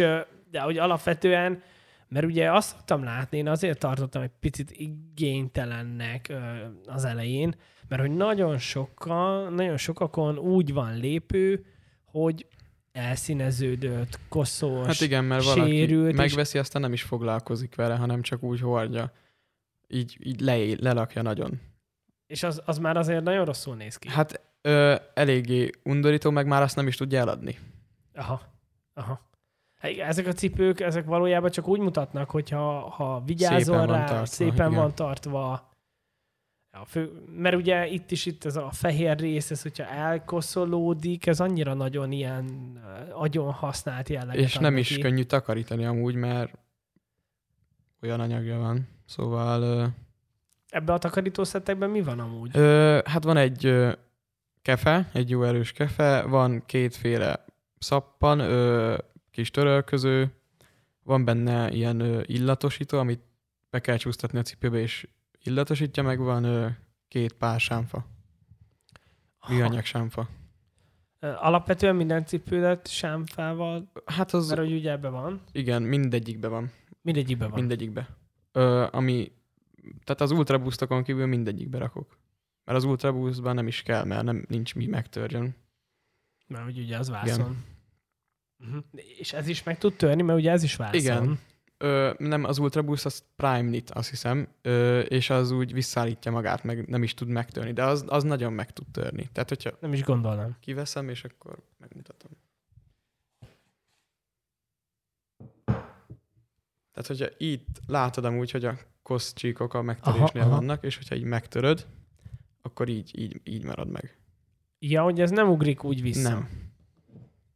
de hogy alapvetően, mert ugye azt szoktam látni, én azért tartottam egy picit igénytelennek az elején, mert hogy nagyon sokkal, nagyon sokakon úgy van lépő, hogy elszíneződött, koszos, Hát igen, mert valaki sérült, és- megveszi, aztán nem is foglalkozik vele, hanem csak úgy hordja. Így, így le, lelakja nagyon. és az, az már azért nagyon rosszul néz ki. Hát ö, eléggé undorító, meg már azt nem is tudja eladni. Aha, aha. Hát ezek a cipők, ezek valójában csak úgy mutatnak, hogyha ha vigyázol Szépen van rá, tartva, szépen igen. van tartva. A fő, mert ugye itt is itt ez a fehér rész, ez hogyha elkoszolódik, ez annyira nagyon ilyen uh, agyon használt jelleget És nem is könnyű takarítani amúgy, mert olyan anyagja van. Szóval ö, Ebbe a takarítószettekben mi van amúgy? ö, hát van egy ö, kefe, egy jó erős kefe, van kétféle szappan, ö, kis törölköző, van benne ilyen ö, illatosító, amit be kell csúsztatni a cipőbe, és illatosítja, meg van ö, két pár sámfa, műanyag sámfa. Alapvetően minden cipődet sámfával, Hát az, mert hogy ugye ebbe van. igen, mindegyikbe van. Mindegyikben van. Mindegyikbe. Ö, ami, tehát az Ultra Boostokon kívül mindegyikbe rakok. Mert az Ultra Boostban nem is kell, mert nem, nincs mi megtörjön. Mert hogy ugye az vászon. Uh-huh. És ez is meg tud törni, mert ugye ez is vászon. Igen. Ö, nem, az Ultra Boost az Prime Knit, azt hiszem, ö, és az úgy visszaállítja magát, meg nem is tud megtörni, de az, az nagyon meg tud törni. Tehát, hogyha Nem is gondolnám. kiveszem, és akkor megmutatom. Tehát, hogyha itt látod amúgy, hogy a koszcsíkok a megtörésnél Aha, aha. vannak, és hogyha így megtöröd, akkor így, így, így marad meg. Ja, hogy ez nem ugrik úgy vissza. Nem.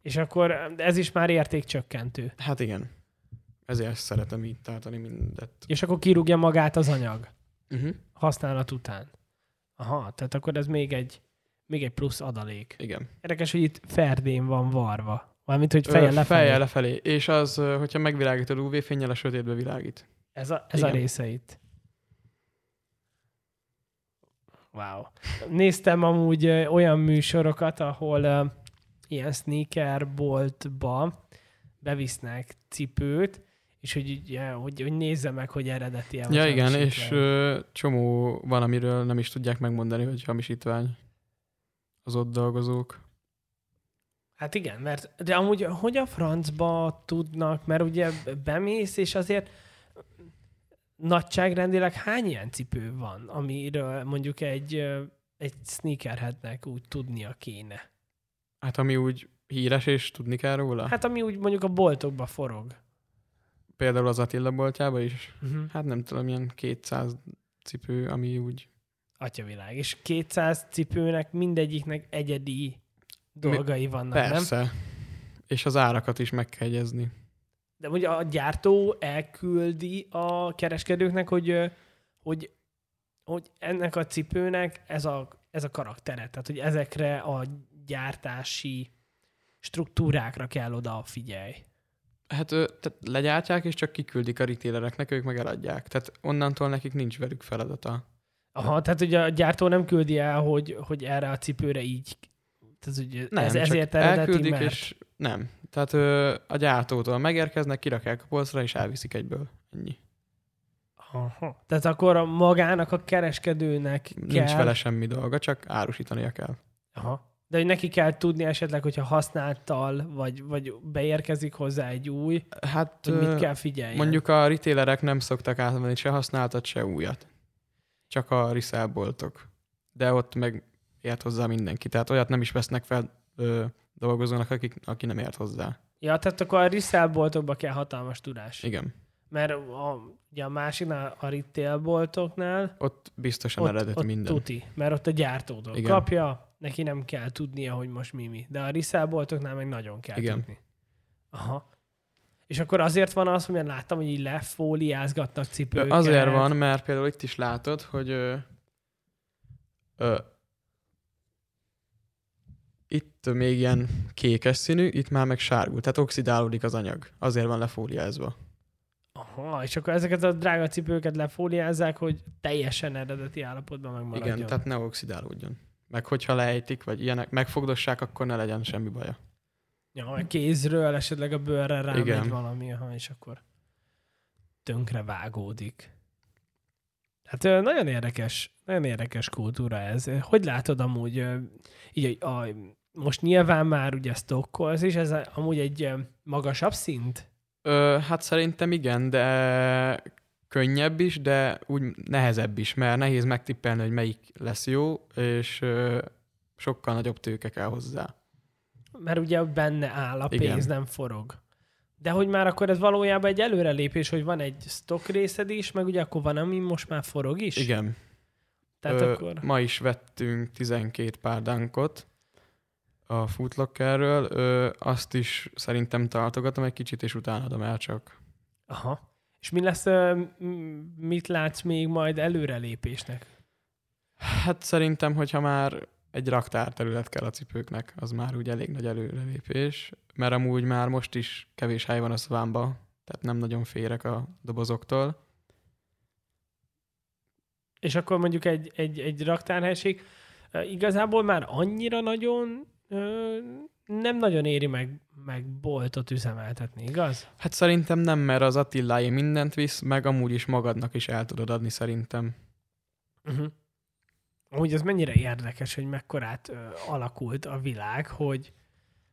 És akkor ez is már értékcsökkentő. Hát igen. Ezért szeretem így tartani mindet. És akkor kirúgja magát az anyag Uh-huh. használat után. Aha, tehát akkor ez még egy, még egy plusz adalék. Igen. Érdekes, hogy itt ferdén van varva. Valamint, hogy fejjel lefelé. Fejjel lefelé. És az, hogyha megvilágítod UV-fényel, a sötétbe világít. Ez a, ez a Igen. része itt. Wow. Néztem amúgy olyan műsorokat, ahol ö, ilyen sneaker boltba bevisznek cipőt, és hogy, ugye, hogy, hogy nézze meg, hogy eredeti Ja, igen, és ö, csomó van, amiről nem is tudják megmondani, hogy hamisítvány az ott dolgozók. Hát igen, mert de amúgy hogy a francba tudnak, mert ugye bemész, és azért nagyságrendileg hány ilyen cipő van, amiről mondjuk egy, egy sneakerheadnek úgy tudnia kéne? Hát ami úgy híres, és tudni kell róla. Hát ami úgy mondjuk a boltokba forog. Például az Attila boltjába is. Uh-huh. Hát nem tudom, ilyen 200 cipő, ami úgy... Atyavilág. És 200 cipőnek mindegyiknek egyedi dolgai vannak, nem? Persze. És az árakat is meg kell jegyezni. De ugye a gyártó elküldi a kereskedőknek, hogy, hogy, hogy ennek a cipőnek ez a, ez a karaktere. Tehát, hogy ezekre a gyártási struktúrákra kell oda figyelj. Hát tehát legyártják, és csak kiküldik a retailereknek, ők meg eladják. Tehát onnantól nekik nincs velük feladata. Aha, tehát ugye a gyártó nem küldi el, hogy, hogy erre a cipőre így. Tehát ugye Nem, ez, csak ezért eredeti, elküldik, mert... és nem. Tehát ö, a gyártótól megérkeznek, kirakják a polcra, és elviszik egyből. Ennyi. Aha. Tehát akkor a magának, a kereskedőnek kell... Nincs vele semmi dolga, csak árusítania kell. Aha. De hogy neki kell tudni esetleg, hogyha használtal, vagy, vagy beérkezik hozzá egy új, Hát hogy mit kell figyelni. mondjuk a retailerek nem szoktak átvenni se használtat, se újat. Csak a resellboltok. De ott meg ért hozzá mindenki. Tehát olyat nem is vesznek fel ö, dolgozónak, akik, aki nem ért hozzá. Ja, tehát akkor a resellboltokba kell hatalmas tudás. Igen. Mert a, ugye a másiknál, a retailboltoknál Ott biztosan ott, eredeti ott minden. tuti, mert ott a gyártótól Igen. kapja, neki nem kell tudnia, hogy most mi mi. De a resellboltoknál meg nagyon kell Igen. tudni. Aha. És akkor azért van az, hogy én láttam, hogy így lefóliázgatnak cipőket. Azért van, mert például itt is látod, hogy ö, ö, itt még ilyen kékes színű, itt már meg sárgul, tehát oxidálódik az anyag. Azért van lefóliázva. Aha, és akkor ezeket a drága cipőket lefóliázzák, hogy teljesen eredeti állapotban megmaradjon. Igen, tehát ne oxidálódjon. Meg hogyha lejtik, vagy ilyenek, megfogdossák, akkor ne legyen semmi baja. Ja, a kézről esetleg a bőrre rámegy Igen. valami, aha, és akkor tönkre vágódik. Hát nagyon érdekes, nagyon érdekes kultúra ez. Hogy látod amúgy, így a, a, most nyilván már ugye stokkolsz is, ez amúgy egy magasabb szint? Ö, hát szerintem igen, de könnyebb is, de úgy nehezebb is, mert nehéz megtippelni, hogy melyik lesz jó, és sokkal nagyobb tőke kell hozzá. Mert ugye benne áll a Igen. pénz, nem forog. De hogy már akkor ez valójában egy előrelépés, hogy van egy stock részed is, meg ugye akkor van, ami most már forog is? Igen. Tehát Ö, akkor... Ma is vettünk 12 pár dunkot a Footlockerről. Ö, azt is szerintem tartogatom egy kicsit, és utána adom el csak. Aha. És mi lesz, mit látsz még majd előrelépésnek? Hát szerintem, hogyha már egy raktárterület kell a cipőknek, az már úgy elég nagy előrelépés, mert amúgy már most is kevés hely van a szvámba, tehát nem nagyon férek a dobozoktól. És akkor mondjuk egy, egy, egy raktárhelység igazából már annyira nagyon ö, nem nagyon éri meg, meg boltot üzemeltetni, igaz? Hát szerintem nem, mert az Attiláé mindent visz, meg amúgy is magadnak is el tudod adni szerintem. Uh-huh. Amúgy ez mennyire érdekes, hogy mekkorát ö, alakult a világ, hogy,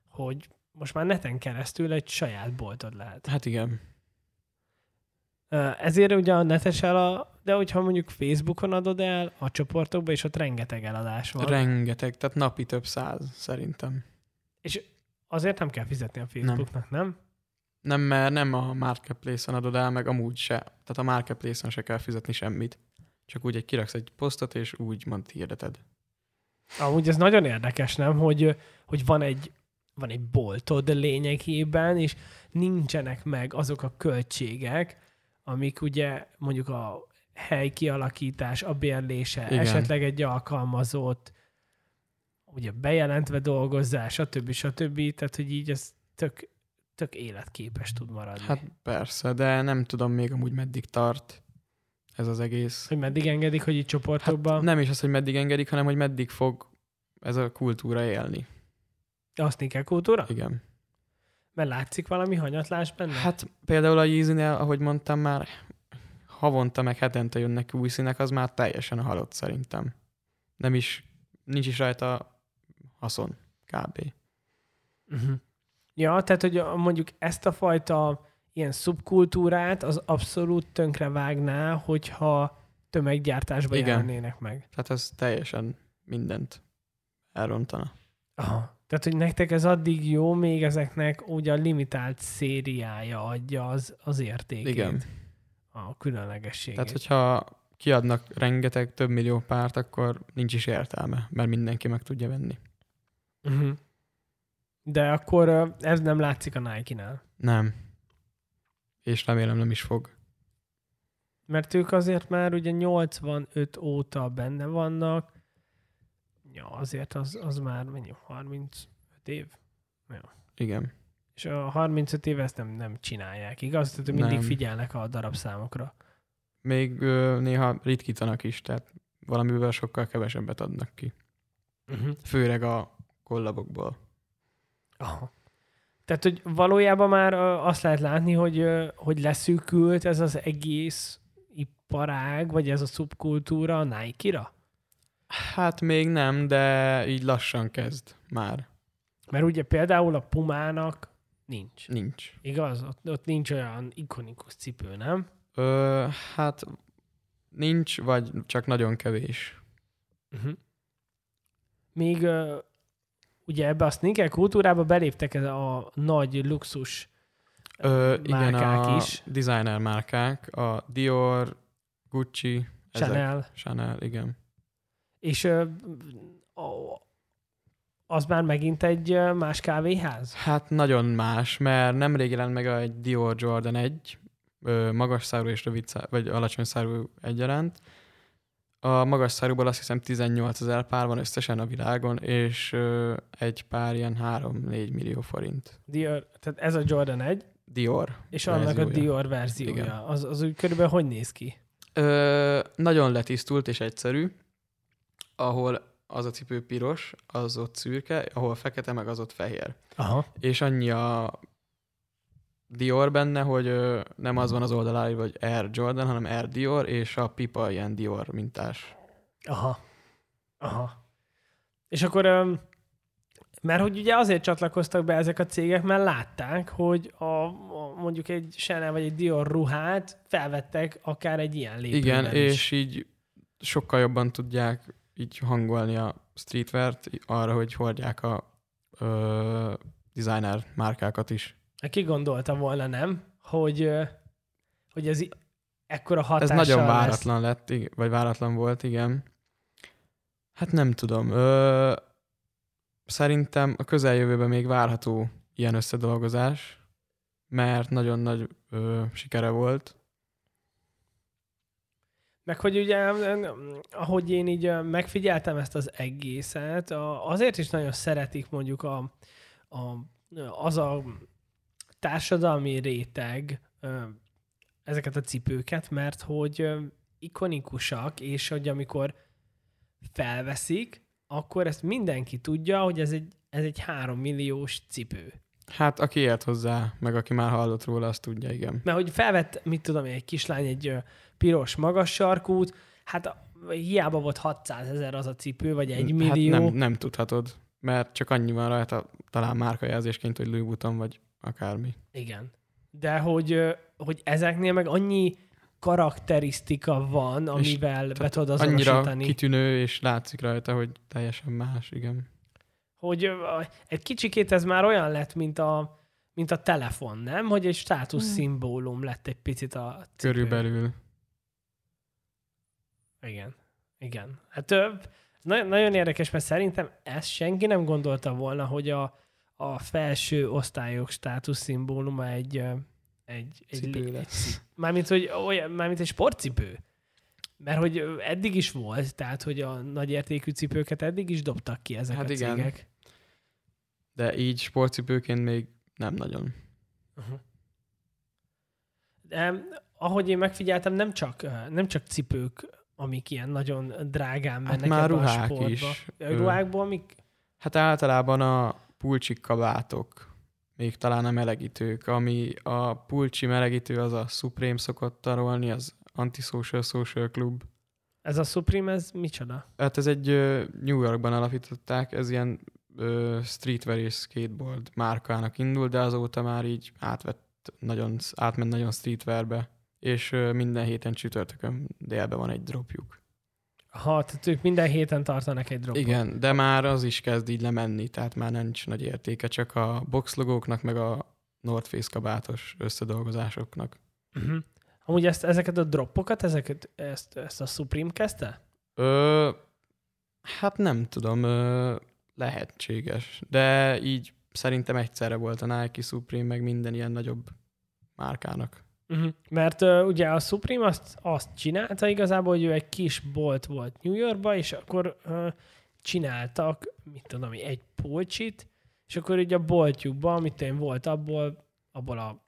hogy most már neten keresztül egy saját boltod lehet. Hát igen. Ezért ugye a netes el a, de hogyha mondjuk Facebookon adod el a csoportokba, és ott rengeteg eladás van. Rengeteg, tehát napi több száz szerintem. És azért nem kell fizetni a Facebooknak, nem? nem? Nem, mert nem a Marketplace-on adod el, meg amúgy se. Tehát a Marketplace-on se kell fizetni semmit. Csak úgy egy kiraksz egy posztot, és úgy mond hirdeted. Amúgy ez nagyon érdekes, nem? Hogy, hogy van egy van egy boltod lényegében, és nincsenek meg azok a költségek, amik ugye mondjuk a hely kialakítás, a bérlése, Igen. Igen. esetleg egy alkalmazott, ugye bejelentve dolgozás, stb. stb. Tehát, hogy így ez tök, tök életképes tud maradni. Hát persze, de nem tudom még amúgy meddig tart ez az egész. hogy meddig engedik, hogy így csoportokban, Hát nem is az, hogy meddig engedik, hanem hogy meddig fog ez a kultúra élni. azt kell kultúra? Igen. Mert látszik valami hanyatlás benne? Hát például a Yeezy-nél, ahogy mondtam már, havonta meg hetente jönnek új színek, az már teljesen halott szerintem. Nem is, nincs is rajta haszon, kb. Uh-huh. Ja, tehát, hogy mondjuk ezt a fajta ilyen szubkultúrát az abszolút tönkre vágná, hogyha tömeggyártásba Igen. jelennének meg. Tehát ez teljesen mindent elrontana. Aha. Tehát, hogy nektek ez addig jó, még ezeknek úgy a limitált szériája adja az, az értékét. Igen. A különlegességét. Tehát, hogyha kiadnak rengeteg, több millió párt, akkor nincs is értelme, mert mindenki meg tudja venni. Uh-huh. De akkor ez nem látszik a Nike-nál. Nem. És remélem nem is fog. Mert ők azért már ugye 85 óta benne vannak. Ja, azért az, az már mennyi? 35 év? Igen. És a 35 éve ezt nem, nem csinálják, igaz? Tehát mindig Nem. figyelnek a darabszámokra. Még ö, néha ritkítanak is, tehát valamivel sokkal kevesebbet adnak ki. Uh-huh. Főleg a kollabokból. Aha. Tehát, hogy valójában már azt lehet látni, hogy, hogy leszűkült ez az egész iparág, vagy ez a szubkultúra a Nike-ra? Hát még nem, de így lassan kezd már. Mert ugye például a Pumának nincs. Nincs. Igaz? Ott, ott nincs olyan ikonikus cipő, nem? Ö, hát nincs, vagy csak nagyon kevés. Uh-huh. Még ugye ebbe a sneaker kultúrába beléptek ez a nagy luxus Ö, igen, márkák a is. designer márkák, a Dior, Gucci, ezek. Chanel. Chanel, igen. És uh, a- az már megint egy ö, más kávéház? Hát nagyon más, mert nemrég jelent meg egy Dior Jordan 1, ö, magas szárú és rövid szárú, vagy alacsony szárú egyaránt. A magas szárúból azt hiszem 18 ezer pár van összesen a világon, és ö, egy pár ilyen 3-4 millió forint. Dior, tehát ez a Jordan 1, Dior. és annak a. Dior verziója. Igen. Az, az úgy körülbelül hogy néz ki? Ö, nagyon letisztult és egyszerű, ahol az a cipő piros, az ott szürke, ahol fekete, meg az ott fehér. Aha. És annyi a Dior benne, hogy ö, nem az van az oldalára, hogy Air Jordan, hanem Air Dior, és a pipa ilyen Dior mintás. Aha. Aha. És akkor, öm, mert hogy ugye azért csatlakoztak be ezek a cégek, mert látták, hogy a, a mondjuk egy Chanel vagy egy Dior ruhát felvettek akár egy ilyen lépőben Igen, is. és így sokkal jobban tudják így hangolni a streetwear-t arra, hogy hordják a ö, designer márkákat is. Ki gondolta volna, nem? Hogy, hogy ez ekkora Ez hatással nagyon lesz. váratlan lett, ig- vagy váratlan volt, igen. Hát nem tudom. Ö, szerintem a közeljövőben még várható ilyen összedolgozás, mert nagyon nagy ö, sikere volt. Meg hogy ugye, ahogy én így megfigyeltem ezt az egészet, azért is nagyon szeretik mondjuk a, a, az a társadalmi réteg ezeket a cipőket, mert hogy ikonikusak, és hogy amikor felveszik, akkor ezt mindenki tudja, hogy ez egy, ez egy három milliós cipő. Hát aki ért hozzá, meg aki már hallott róla, azt tudja, igen. Mert hogy felvett, mit tudom én, egy kislány egy piros magas sarkút, hát hiába volt 600 ezer az a cipő, vagy egy millió. Hát nem, nem tudhatod, mert csak annyi van rajta, talán márkajelzésként, hogy Louis Vuitton, vagy akármi. Igen. de hogy, hogy ezeknél meg annyi karakterisztika van, amivel be tudod Annyira azonosítani. kitűnő, és látszik rajta, hogy teljesen más, igen. hogy egy kicsikét ez már olyan lett, mint a, mint a telefon, nem? Hogy egy státusz Hmm. szimbólum lett egy picit a cipő. Körülbelül. Igen. Igen. Hát ö, nagyon, nagyon érdekes, mert szerintem ezt senki nem gondolta volna, hogy a, a felső osztályok státusz szimbóluma egy, egy, egy, Cipő egy, egy mármint, hogy olyan, mármint egy sportcipő. Mert hogy eddig is volt, tehát hogy a nagy értékű cipőket eddig is dobtak ki ezek Hát a igen. cégek. De így sportcipőként még nem nagyon. Uh-huh. De ahogy én megfigyeltem, nem csak, nem csak cipők, amik ilyen nagyon drágán Hát mennek már ebbe a ruhák sportba. is. Ruhákból mik? Hát általában a pulcsik kabátok, még talán a melegítők, ami a pulcsi melegítő az a Supreme szokott tarolni, az Antisocial Social Club. Ez a Supreme, ez micsoda? Hát ez egy New Yorkban alapították, ez ilyen streetwear és skateboard márkának indul, de azóta már így átvett nagyon, átment nagyon streetwearbe, és minden héten csütörtökön délben van egy dropjuk. Ha, tehát ők minden héten tartanak egy dropot. Igen, de már az is kezd így lemenni, tehát már nincs nagy értéke, csak a boxlogóknak, meg a North Face kabátos összedolgozásoknak. Uh-huh. Amúgy ezt, ezeket a droppokat, ezeket, ezt, ezt a Supreme kezdte? Ö, hát nem tudom, ö, lehetséges, de így szerintem egyszerre volt a Nike Supreme, meg minden ilyen nagyobb márkának. Uh-huh. Mert uh, ugye a Supreme azt, azt csinálta igazából, hogy ő egy kis bolt volt New Yorkba, és akkor uh, csináltak, mit tudom, egy polcsit, és akkor ugye a boltjukban, amit én volt abból, abból a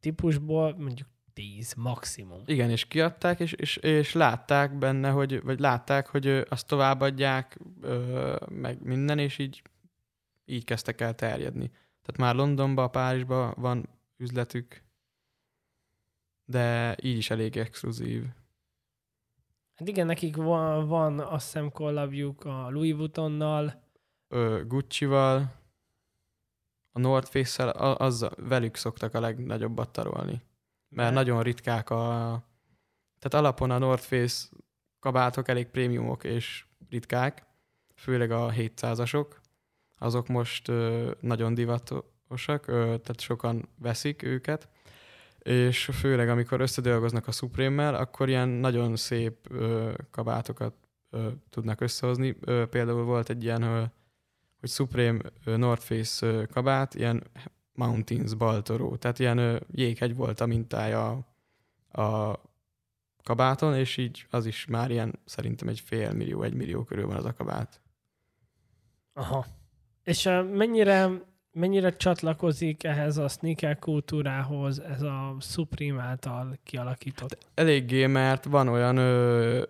típusból, mondjuk 10 maximum. Igen, és kiadták, és, és, és látták benne, hogy, vagy látták, hogy azt továbbadják, ö, meg minden, és így, így kezdtek el terjedni. Tehát már Londonban, Párizsban van üzletük, de így is elég exkluzív. Hát igen, nekik van, van azt hiszem a Louis Vuittonnal, Gucci-val, a North Face-szel, az, velük szoktak a legnagyobbat tarolni. Mert Mert- nagyon ritkák a... Tehát alapon a North Face kabátok elég prémiumok és ritkák, főleg a 700-asok. Azok most ö, nagyon divatosak, ö, tehát sokan veszik őket, és főleg amikor összedolgoznak a Supreme-mel, akkor ilyen nagyon szép ö, kabátokat ö, tudnak összehozni. Ö, például volt egy ilyen, ö, hogy Supreme ö, North Face ö, kabát, ilyen Mountains Baltoró, tehát ilyen ö, jéghegy volt a mintája a, kabáton, és így az is már ilyen szerintem egy fél millió, egy millió körül van az a kabát. Aha. És mennyire, mennyire csatlakozik ehhez a sneaker kultúrához ez a Supreme által kialakított? Eléggé, mert van olyan ö,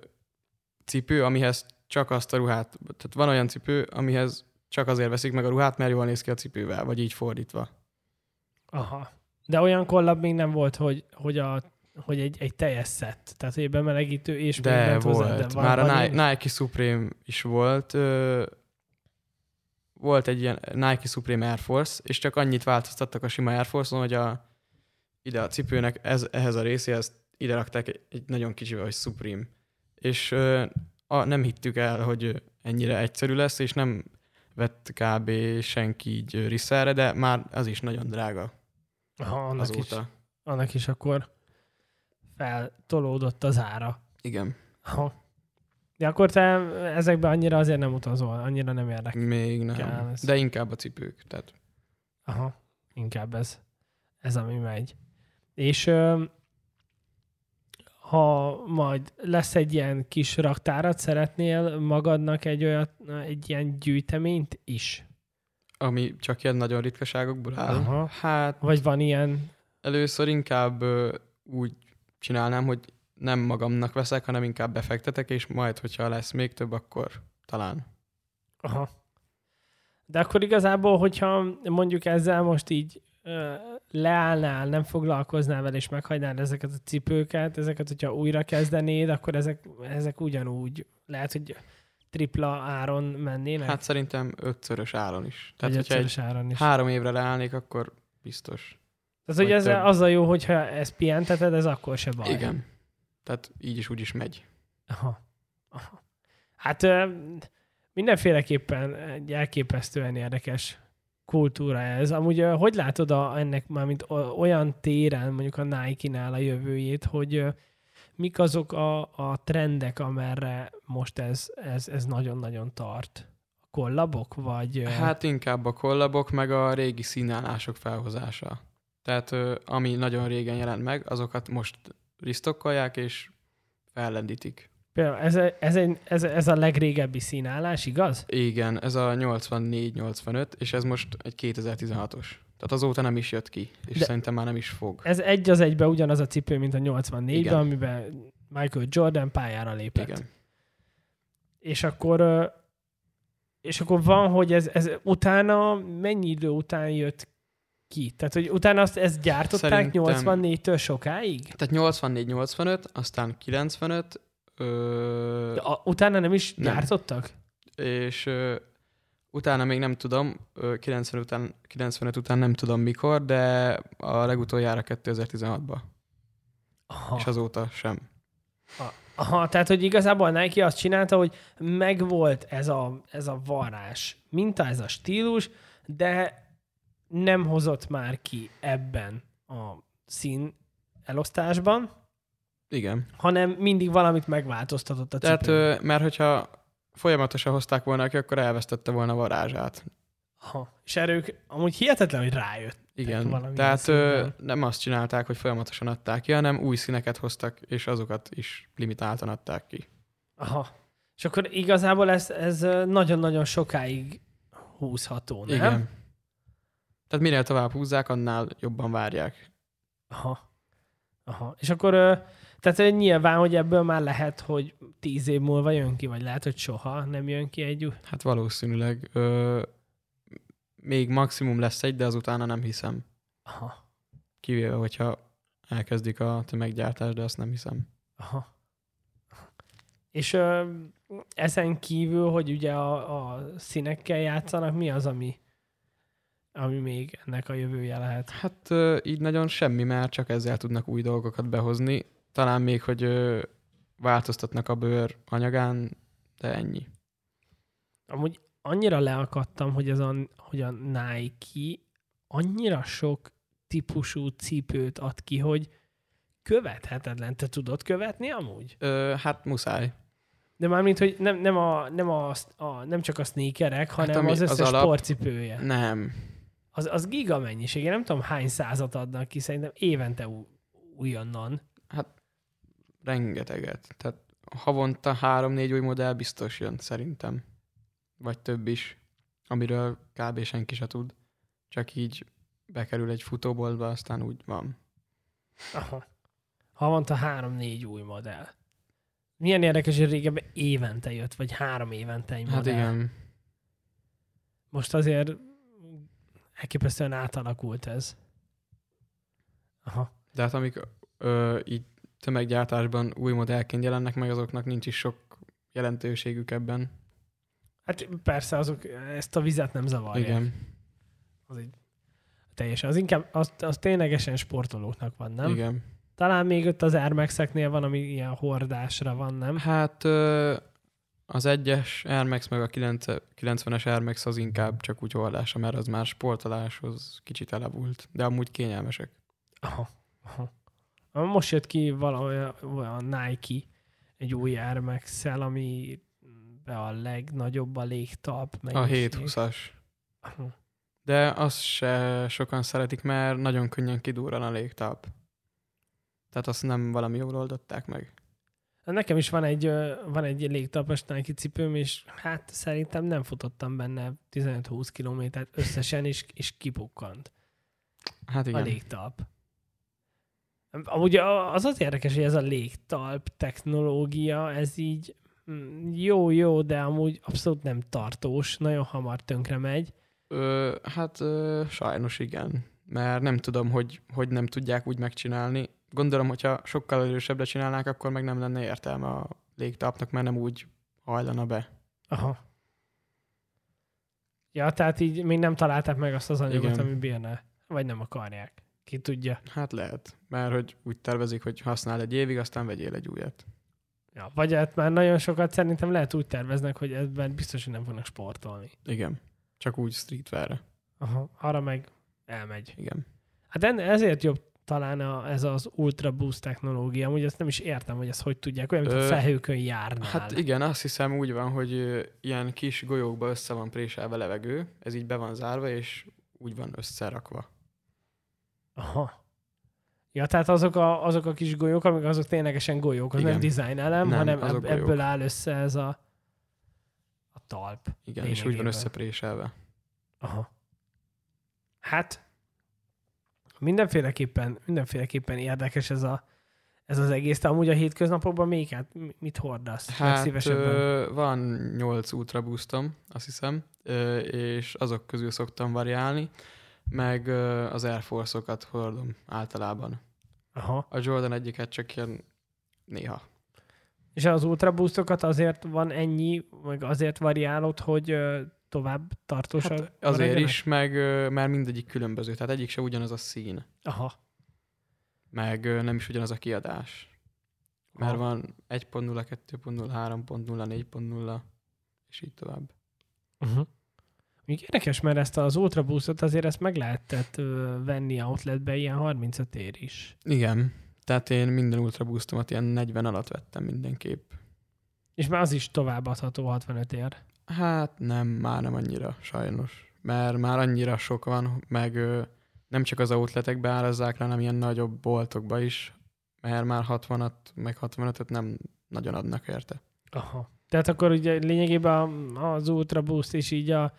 cipő, amihez csak azt a ruhát, tehát van olyan cipő, amihez csak azért veszik meg a ruhát, mert jól néz ki a cipővel, vagy így fordítva. Aha. De olyan kollab még nem volt, hogy, hogy, a, hogy egy, egy teljes szett, tehát egy bemelegítő és De bent hozzá, volt. van- Már a Nike? Nike Supreme is volt. Ö, volt egy ilyen Nike Supreme Air Force, és csak annyit változtattak a sima Air Force-on, hogy a, ide a cipőnek ez, ehhez a részéhez ide rakták egy, egy nagyon kicsivel, hogy Supreme. És a, nem hittük el, hogy ennyire egyszerű lesz, és nem vett kb. senki így risszerre, de már az is nagyon drága Aha, annak, is, azóta. annak is akkor feltolódott az ára. Igen, Aha. De akkor te ezekbe annyira azért nem utazol, annyira nem érdekel. még Kell nem. ez. De inkább a cipők. Tehát Aha, inkább ez, ez ami megy. És ö, ha majd lesz egy ilyen kis raktárat, szeretnél magadnak egy olyat, egy ilyen gyűjteményt is? ami csak ilyen nagyon ritkaságokból áll. Aha. Hát Vagy van ilyen, először inkább ö, úgy csinálnám, hogy nem magamnak veszek, hanem inkább befektetek, és majd, hogyha lesz még több, akkor talán. aha. De akkor igazából, hogyha mondjuk ezzel most így ö, leállnál, nem foglalkoznál vele, és meghagynád ezeket a cipőket, ezeket, hogyha újra kezdenéd, akkor ezek, ezek ugyanúgy, lehet, hogy tripla áron mennének? Hát szerintem ötszörös áron is. Tehát, Vagy hogyha egy ötszörös áron is. három évre leállnék, akkor biztos. Tehát, hogy ez több. az a jó, hogyha ezt pihenteted, ez akkor se baj. Igen. Tehát így is úgy is megy. Aha. Aha. Hát mindenféleképpen egy elképesztően érdekes kultúra ez. Amúgy hogy látod a, ennek már mint olyan téren, mondjuk a Nike-nál a jövőjét, hogy mik azok a, a trendek, amerre most ez, ez, ez nagyon-nagyon tart? A kollabok, vagy... Hát inkább a kollabok, meg a régi színállások felhozása. Tehát ami nagyon régen jelent meg, azokat most risztokkolják és fellendítik. Például ez, a- ez, egy, ez, ez a legrégebbi színállás, igaz? Igen, ez a 84-85, és ez most egy 2016-os. Tehát azóta nem is jött ki, és De- szerintem már nem is fog. Ez egy az egybe ugyanaz a cipő, mint a 84-ben, Igen. amiben Michael Jordan pályára lépett. Igen. És akkor, és akkor van, hogy ez, ez utána, mennyi idő után jött ki? Tehát, hogy utána azt, ezt gyártották Szerintem- 84-től sokáig? Tehát 84-85, aztán 95, ö, De a, utána nem is Nem. gyártottak? és ö, utána még nem tudom, ö, 90 után, 95 után nem tudom mikor, de a legutoljára 2016-ban, Aha. és azóta sem. Aha, tehát, hogy igazából Nike azt csinálta, hogy megvolt ez a, ez a varrás minta, ez a stílus, de nem hozott már ki ebben a szín elosztásban, Igen. hanem mindig valamit megváltoztatott a Tehát, cipőn. mert hogyha folyamatosan hozták volna ki, akkor elvesztette volna a varázsát. Aha. És erre ők amúgy hihetetlen, hogy rájött. Igen, tehát ö, nem azt csinálták, hogy folyamatosan adták ki, hanem új színeket hoztak, és azokat is limitáltan adták ki. Aha. És akkor igazából ez, ez nagyon-nagyon sokáig húzható, nem? Igen. Tehát minél tovább húzzák, annál jobban várják. Aha. Aha. És akkor, tehát nyilván, hogy ebből már lehet, hogy tíz év múlva jön ki, vagy lehet, hogy soha nem jön ki egy új. Hát valószínűleg ö, még maximum lesz egy, de azutána nem hiszem. Aha. Kivéve, hogyha elkezdik a tömeggyártást, de azt nem hiszem. Aha. És ö, ezen kívül, hogy ugye a, a színekkel játszanak, mi az, ami, ami még ennek a jövője lehet? Hát így nagyon semmi, mert csak ezzel tudnak új dolgokat behozni. Talán még, hogy változtatnak a bőr anyagán, de ennyi. Amúgy annyira leakadtam, hogy, ez a, hogy a Nike annyira sok típusú cipőt ad ki, hogy követhetetlen. Te tudod követni amúgy? Ö, hát muszáj. De mármint, hogy nem, nem, a, nem, a, a, nem csak a sneakerek, hanem ami az az összes alap- sportcipője. Nem. Az, az giga mennyiség. Én nem tudom, hány százat adnak ki, szerintem évente újonnan. Rengeteget. Tehát havonta három-négy új modell biztos jön, szerintem. Vagy több is, amiről kb. senki se tud. Csak így bekerül egy futóboltba, aztán úgy van. Aha. Havonta három-négy új modell. Milyen érdekes, hogy régebben évente jött, vagy három évente egy Hát modell. igen. Most azért elképesztően átalakult ez. Aha. De hát amik ö, így tömeggyártásban új modellként jelennek meg, azoknak nincs is sok jelentőségük ebben. Hát persze, azok ezt a vizet nem zavarják. Igen. Az egy teljesen. Az inkább, az, az ténylegesen sportolóknak van, nem? Igen. Talán még ott az Air Max-eknél van, ami ilyen hordásra van, nem? Hát ö, az egyes Air Max meg a 9 90-es Air Max az inkább csak úgy oldása, mert az már sportoláshoz kicsit elavult, de amúgy kényelmesek. Aha. Aha. Most jött ki valahogy olyan Nike, egy új Air max ami be a legnagyobb a légtalp. A mennyiség. 720-as. Aha. De azt se sokan szeretik, mert nagyon könnyen kidurran a légtáp. Tehát azt nem valami jól oldották meg. Nekem is van egy, van egy légtalpas Nike cipőm, és hát szerintem nem futottam benne 15-20 kilométert összesen, és, és kipukkant Hát a igen. légtalp. Amúgy a- az az érdekes, hogy ez a légtalp technológia, ez így mm, jó, jó, de amúgy abszolút nem tartós, nagyon hamar tönkre megy. Ö, hát ö, sajnos igen. Mert nem tudom, hogy, hogy nem tudják úgy megcsinálni. Gondolom, hogyha sokkal erősebbre csinálnák, akkor meg nem lenne értelme a légtápnak, mert nem úgy hajlana be. Aha. Ja, tehát így még nem találták meg azt az anyagot, Igen. ami bírna. Vagy nem akarják. Ki tudja. Hát lehet, mert hogy úgy tervezik, hogy használ egy évig, aztán vegyél egy újat. Ja, vagy hát már nagyon sokat szerintem lehet úgy terveznek, hogy ebben biztos, hogy nem fognak sportolni. Igen. Csak úgy streetwear Aha, arra meg elmegy. Igen. Hát en- ezért jobb talán a, ez az Ultra Boost technológia. Amúgy ezt nem is értem, hogy ezt hogy tudják, olyan, mint a Ö, felhőkön járnál. Hát igen, azt hiszem úgy van, hogy ilyen kis golyókba össze van préselve levegő, ez így be van zárva, és úgy van összerakva. Aha. Ja, tehát azok a, azok a kis golyók, amik azok ténylegesen golyók, az Igen. nem design elem, Nem, hanem ebb, golyók. ebből áll össze ez a, a talp. Igen, és úgy van Lényegében. összepréselve. Aha. Hát, mindenféleképpen, mindenféleképpen érdekes ez, a, ez az egész. Te amúgy a hétköznapokban még hát mit hordasz? Hát legszívesebben? ö, van nyolc Ultra Boostom, azt hiszem, és azok közül szoktam variálni, meg az Air Force-okat hordom általában. Aha. A Jordan egyiket csak ilyen néha. És az Ultra Boostokat azért van ennyi, meg azért variálod, hogy tovább tartósabb Hát azért is, meg mert mindegyik különböző, tehát egyik se ugyanaz a szín, Aha. meg nem is ugyanaz a kiadás. Mert Aha. van 1.0, 2.0, 3.0, 4.0, és így tovább. Uh-huh. Még érdekes, mert ezt az Ultra Boostot azért ezt meg lehetett venni outletbe ilyen 35 ér is. Igen, tehát én minden Ultra Boostomat ilyen 40 alatt vettem mindenképp. És már az is továbbadható 65 ér. Hát nem, már nem annyira, sajnos. Mert már annyira sok van, meg ö, nem csak az outletekbe árazzák rá, hanem ilyen nagyobb boltokba is, mert már 60-at, meg 65-öt nem nagyon adnak érte. Aha. Tehát akkor ugye lényegében az Ultra Boost is így a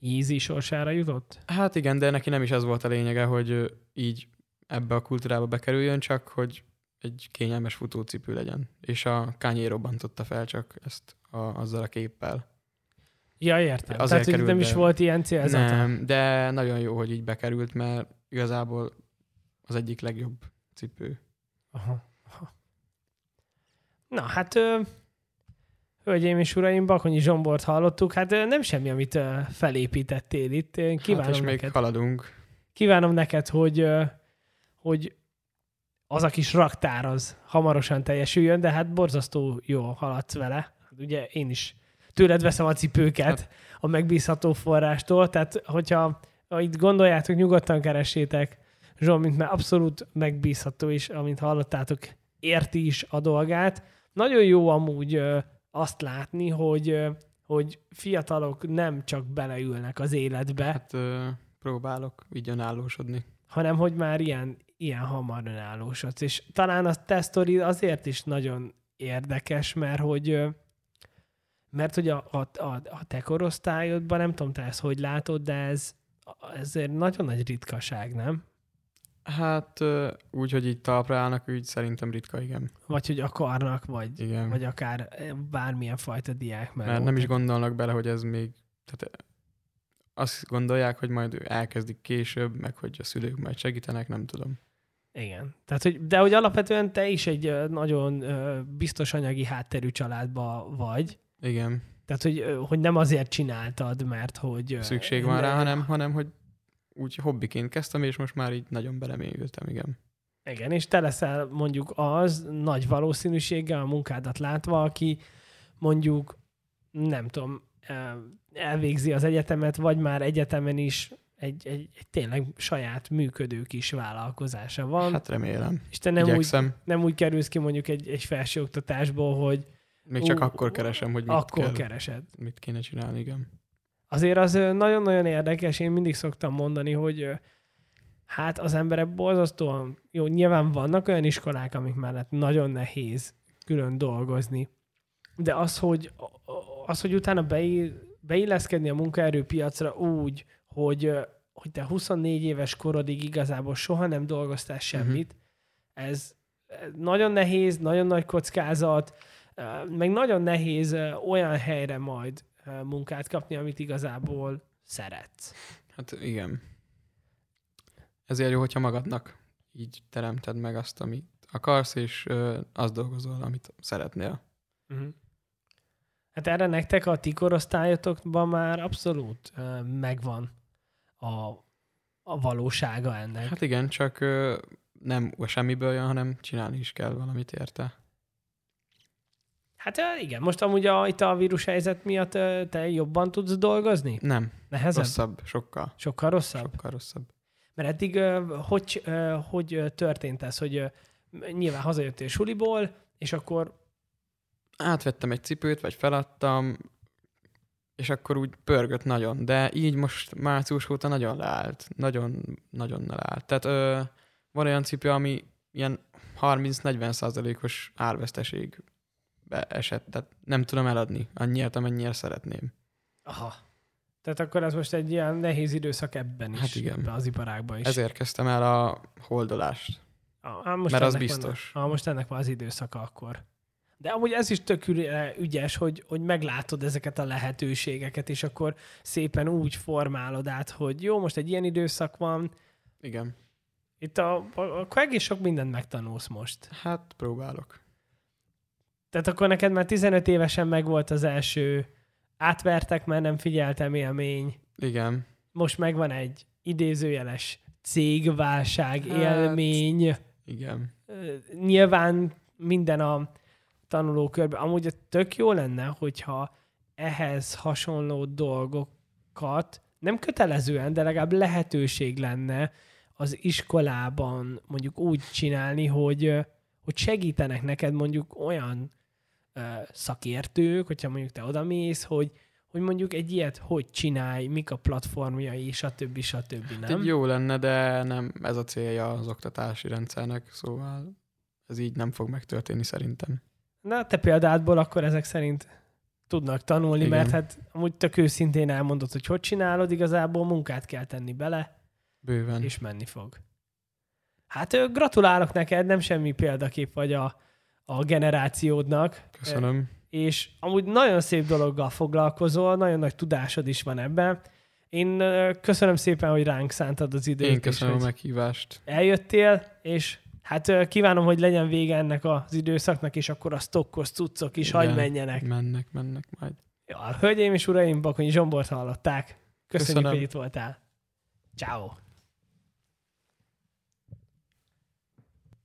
Easy sorsára jutott? Hát igen, de neki nem is ez volt a lényege, hogy így ebbe a kultúrába bekerüljön, csak hogy egy kényelmes futócipő legyen. És a Kanye robbantotta fel csak ezt a, azzal a képpel. Ja, értem. Azért Tehát, hogy került nem is volt ilyen célzata. Nem, de nagyon jó, hogy így bekerült, mert igazából az egyik legjobb cipő. Aha. Aha. Na, hát ö, hölgyeim és uraim, Bakonyi Zsombort hallottuk, hát ö, nem semmi, amit ö, felépítettél itt. Én Kívánom hát és még neked. haladunk. kívánom neked, hogy, ö, hogy az a kis raktár az hamarosan teljesüljön, de hát borzasztó jó haladsz vele. Hát ugye én is tőled veszem a cipőket Hát- a megbízható forrástól, tehát hogyha ha itt gondoljátok, nyugodtan keressétek Zsolt, mint már abszolút megbízható, és amint hallottátok, érti is a dolgát. Nagyon jó amúgy ö, azt látni, hogy, ö, hogy fiatalok nem csak beleülnek az életbe, Hát ö, próbálok így önállósodni. hanem hogy már ilyen, ilyen hamar önállósodsz. És talán a te azért is nagyon érdekes, mert hogy mert hogy a, a, a, a te korosztályodban, nem tudom, te ezt hogy látod, de ez, ez egy nagyon nagy ritkaság, nem? Hát úgy, hogy így talpra állnak, úgy szerintem ritka, igen. Vagy hogy akarnak, vagy, Igen. vagy akár bármilyen fajta diák. Mert nem is gondolnak bele, hogy ez még... Tehát azt gondolják, hogy majd elkezdik később, meg hogy a szülők majd segítenek, nem tudom. Igen. Tehát, hogy, de hogy alapvetően te is egy nagyon biztos anyagi hátterű családba vagy. Igen, Tehát, hogy, hogy nem azért csináltad, mert hogy... szükség van rá, hanem, hanem hogy úgy hobbiként kezdtem, és most már így nagyon belemélyültem, igen. Igen, és te leszel mondjuk az nagy valószínűséggel a munkádat látva, aki mondjuk, nem tudom, elvégzi az egyetemet, vagy már egyetemen is egy, egy, egy tényleg saját működő kis vállalkozása van, hát, remélem. és te nem úgy, nem úgy kerülsz ki mondjuk egy, egy felsőoktatásból, hogy Még csak Ú, akkor keresem, hogy mit, akkor kell, keresed. mit kéne csinálni, igen. Azért az nagyon-nagyon érdekes, én mindig szoktam mondani, hogy hát az emberek borzasztóan, jó, nyilván vannak olyan iskolák, amik mellett nagyon nehéz külön dolgozni, de az, hogy, az, hogy utána beil, beilleszkedni a munkaerőpiacra úgy, hogy, hogy te 24 éves korodig igazából soha nem dolgoztál semmit, ez, ez nagyon nehéz, nagyon nagy kockázat, meg nagyon nehéz olyan helyre majd munkát kapni, amit igazából szeretsz. Hát igen. Ezért jó, hogyha magadnak így teremted meg azt, amit akarsz, és azt dolgozol, amit szeretnél. Uh-huh. Hát erre nektek a ti korosztályotokban már abszolút megvan a, a valósága ennek. Hát igen, csak nem semmiből jön, hanem csinálni is kell valamit érte. Hát igen, most amúgy a, itt a vírus helyzet miatt te jobban tudsz dolgozni? Nem, Nehezebb? rosszabb, sokkal, Sokkal rosszabb? sokkal rosszabb. Mert eddig hogy, hogy történt ez, hogy nyilván hazajöttél suliból, és akkor Átvettem egy cipőt, vagy feladtam, és akkor úgy pörgött nagyon, de így most március óta nagyon leállt. Nagyon, nagyon leállt. Tehát ö, van olyan cipő, ami ilyen 30-40 százalékos árveszteségbe esett, tehát nem tudom eladni annyiért, amennyire szeretném. aha. Tehát akkor ez most egy ilyen nehéz időszak ebben is. Hát igen. Ebben az iparágban is. Ezért kezdtem el a holdolást. Ah, hát most Mert az biztos. Van, ah, most ennek van az időszaka akkor. De amúgy ez is tök ügyes, hogy, hogy meglátod ezeket a lehetőségeket, és akkor szépen úgy formálod át, hogy jó, most egy ilyen időszak van, Igen. itt a, akkor egész sok mindent megtanulsz most. Hát próbálok. Tehát akkor neked már 15 évesen megvolt az első, átvertek, mert nem figyeltem élmény, Igen. most megvan egy idézőjeles cégválság Hát- élmény, Igen. Nyilván minden a tanulókörben. Amúgy tök jó lenne, hogyha ehhez hasonló dolgokat nem kötelezően, de legalább lehetőség lenne az iskolában mondjuk úgy csinálni, hogy, hogy segítenek neked mondjuk olyan szakértők, hogyha mondjuk te odamész, hogy, hogy mondjuk egy ilyet hogy csinálj, mik a platformjai, stb. stb. Hát Nem? egy jó lenne, de nem ez a célja az oktatási rendszernek, szóval ez így nem fog megtörténni szerintem. Na, te példádból akkor ezek szerint tudnak tanulni, Igen. mert hát amúgy tök őszintén elmondod, hogy hogy csinálod, igazából munkát kell tenni bele, Bőven. és menni fog. Hát gratulálok neked, nem semmi példakép vagy a, a generációdnak, Köszönöm. és amúgy nagyon szép dologgal foglalkozol, nagyon nagy tudásod is van ebben. Én köszönöm szépen, hogy ránk szántad az időt. Én és köszönöm a hogy meghívást. eljöttél, és hát kívánom, hogy legyen vége ennek az időszaknak, és akkor a stokkos cuccok is hagy Igen. menjenek. Mennek, mennek majd. Ja, hölgyeim és uraim, Bakonyi Zsombort hallották. Köszönjük, Köszönöm. hogy itt voltál. Ciao.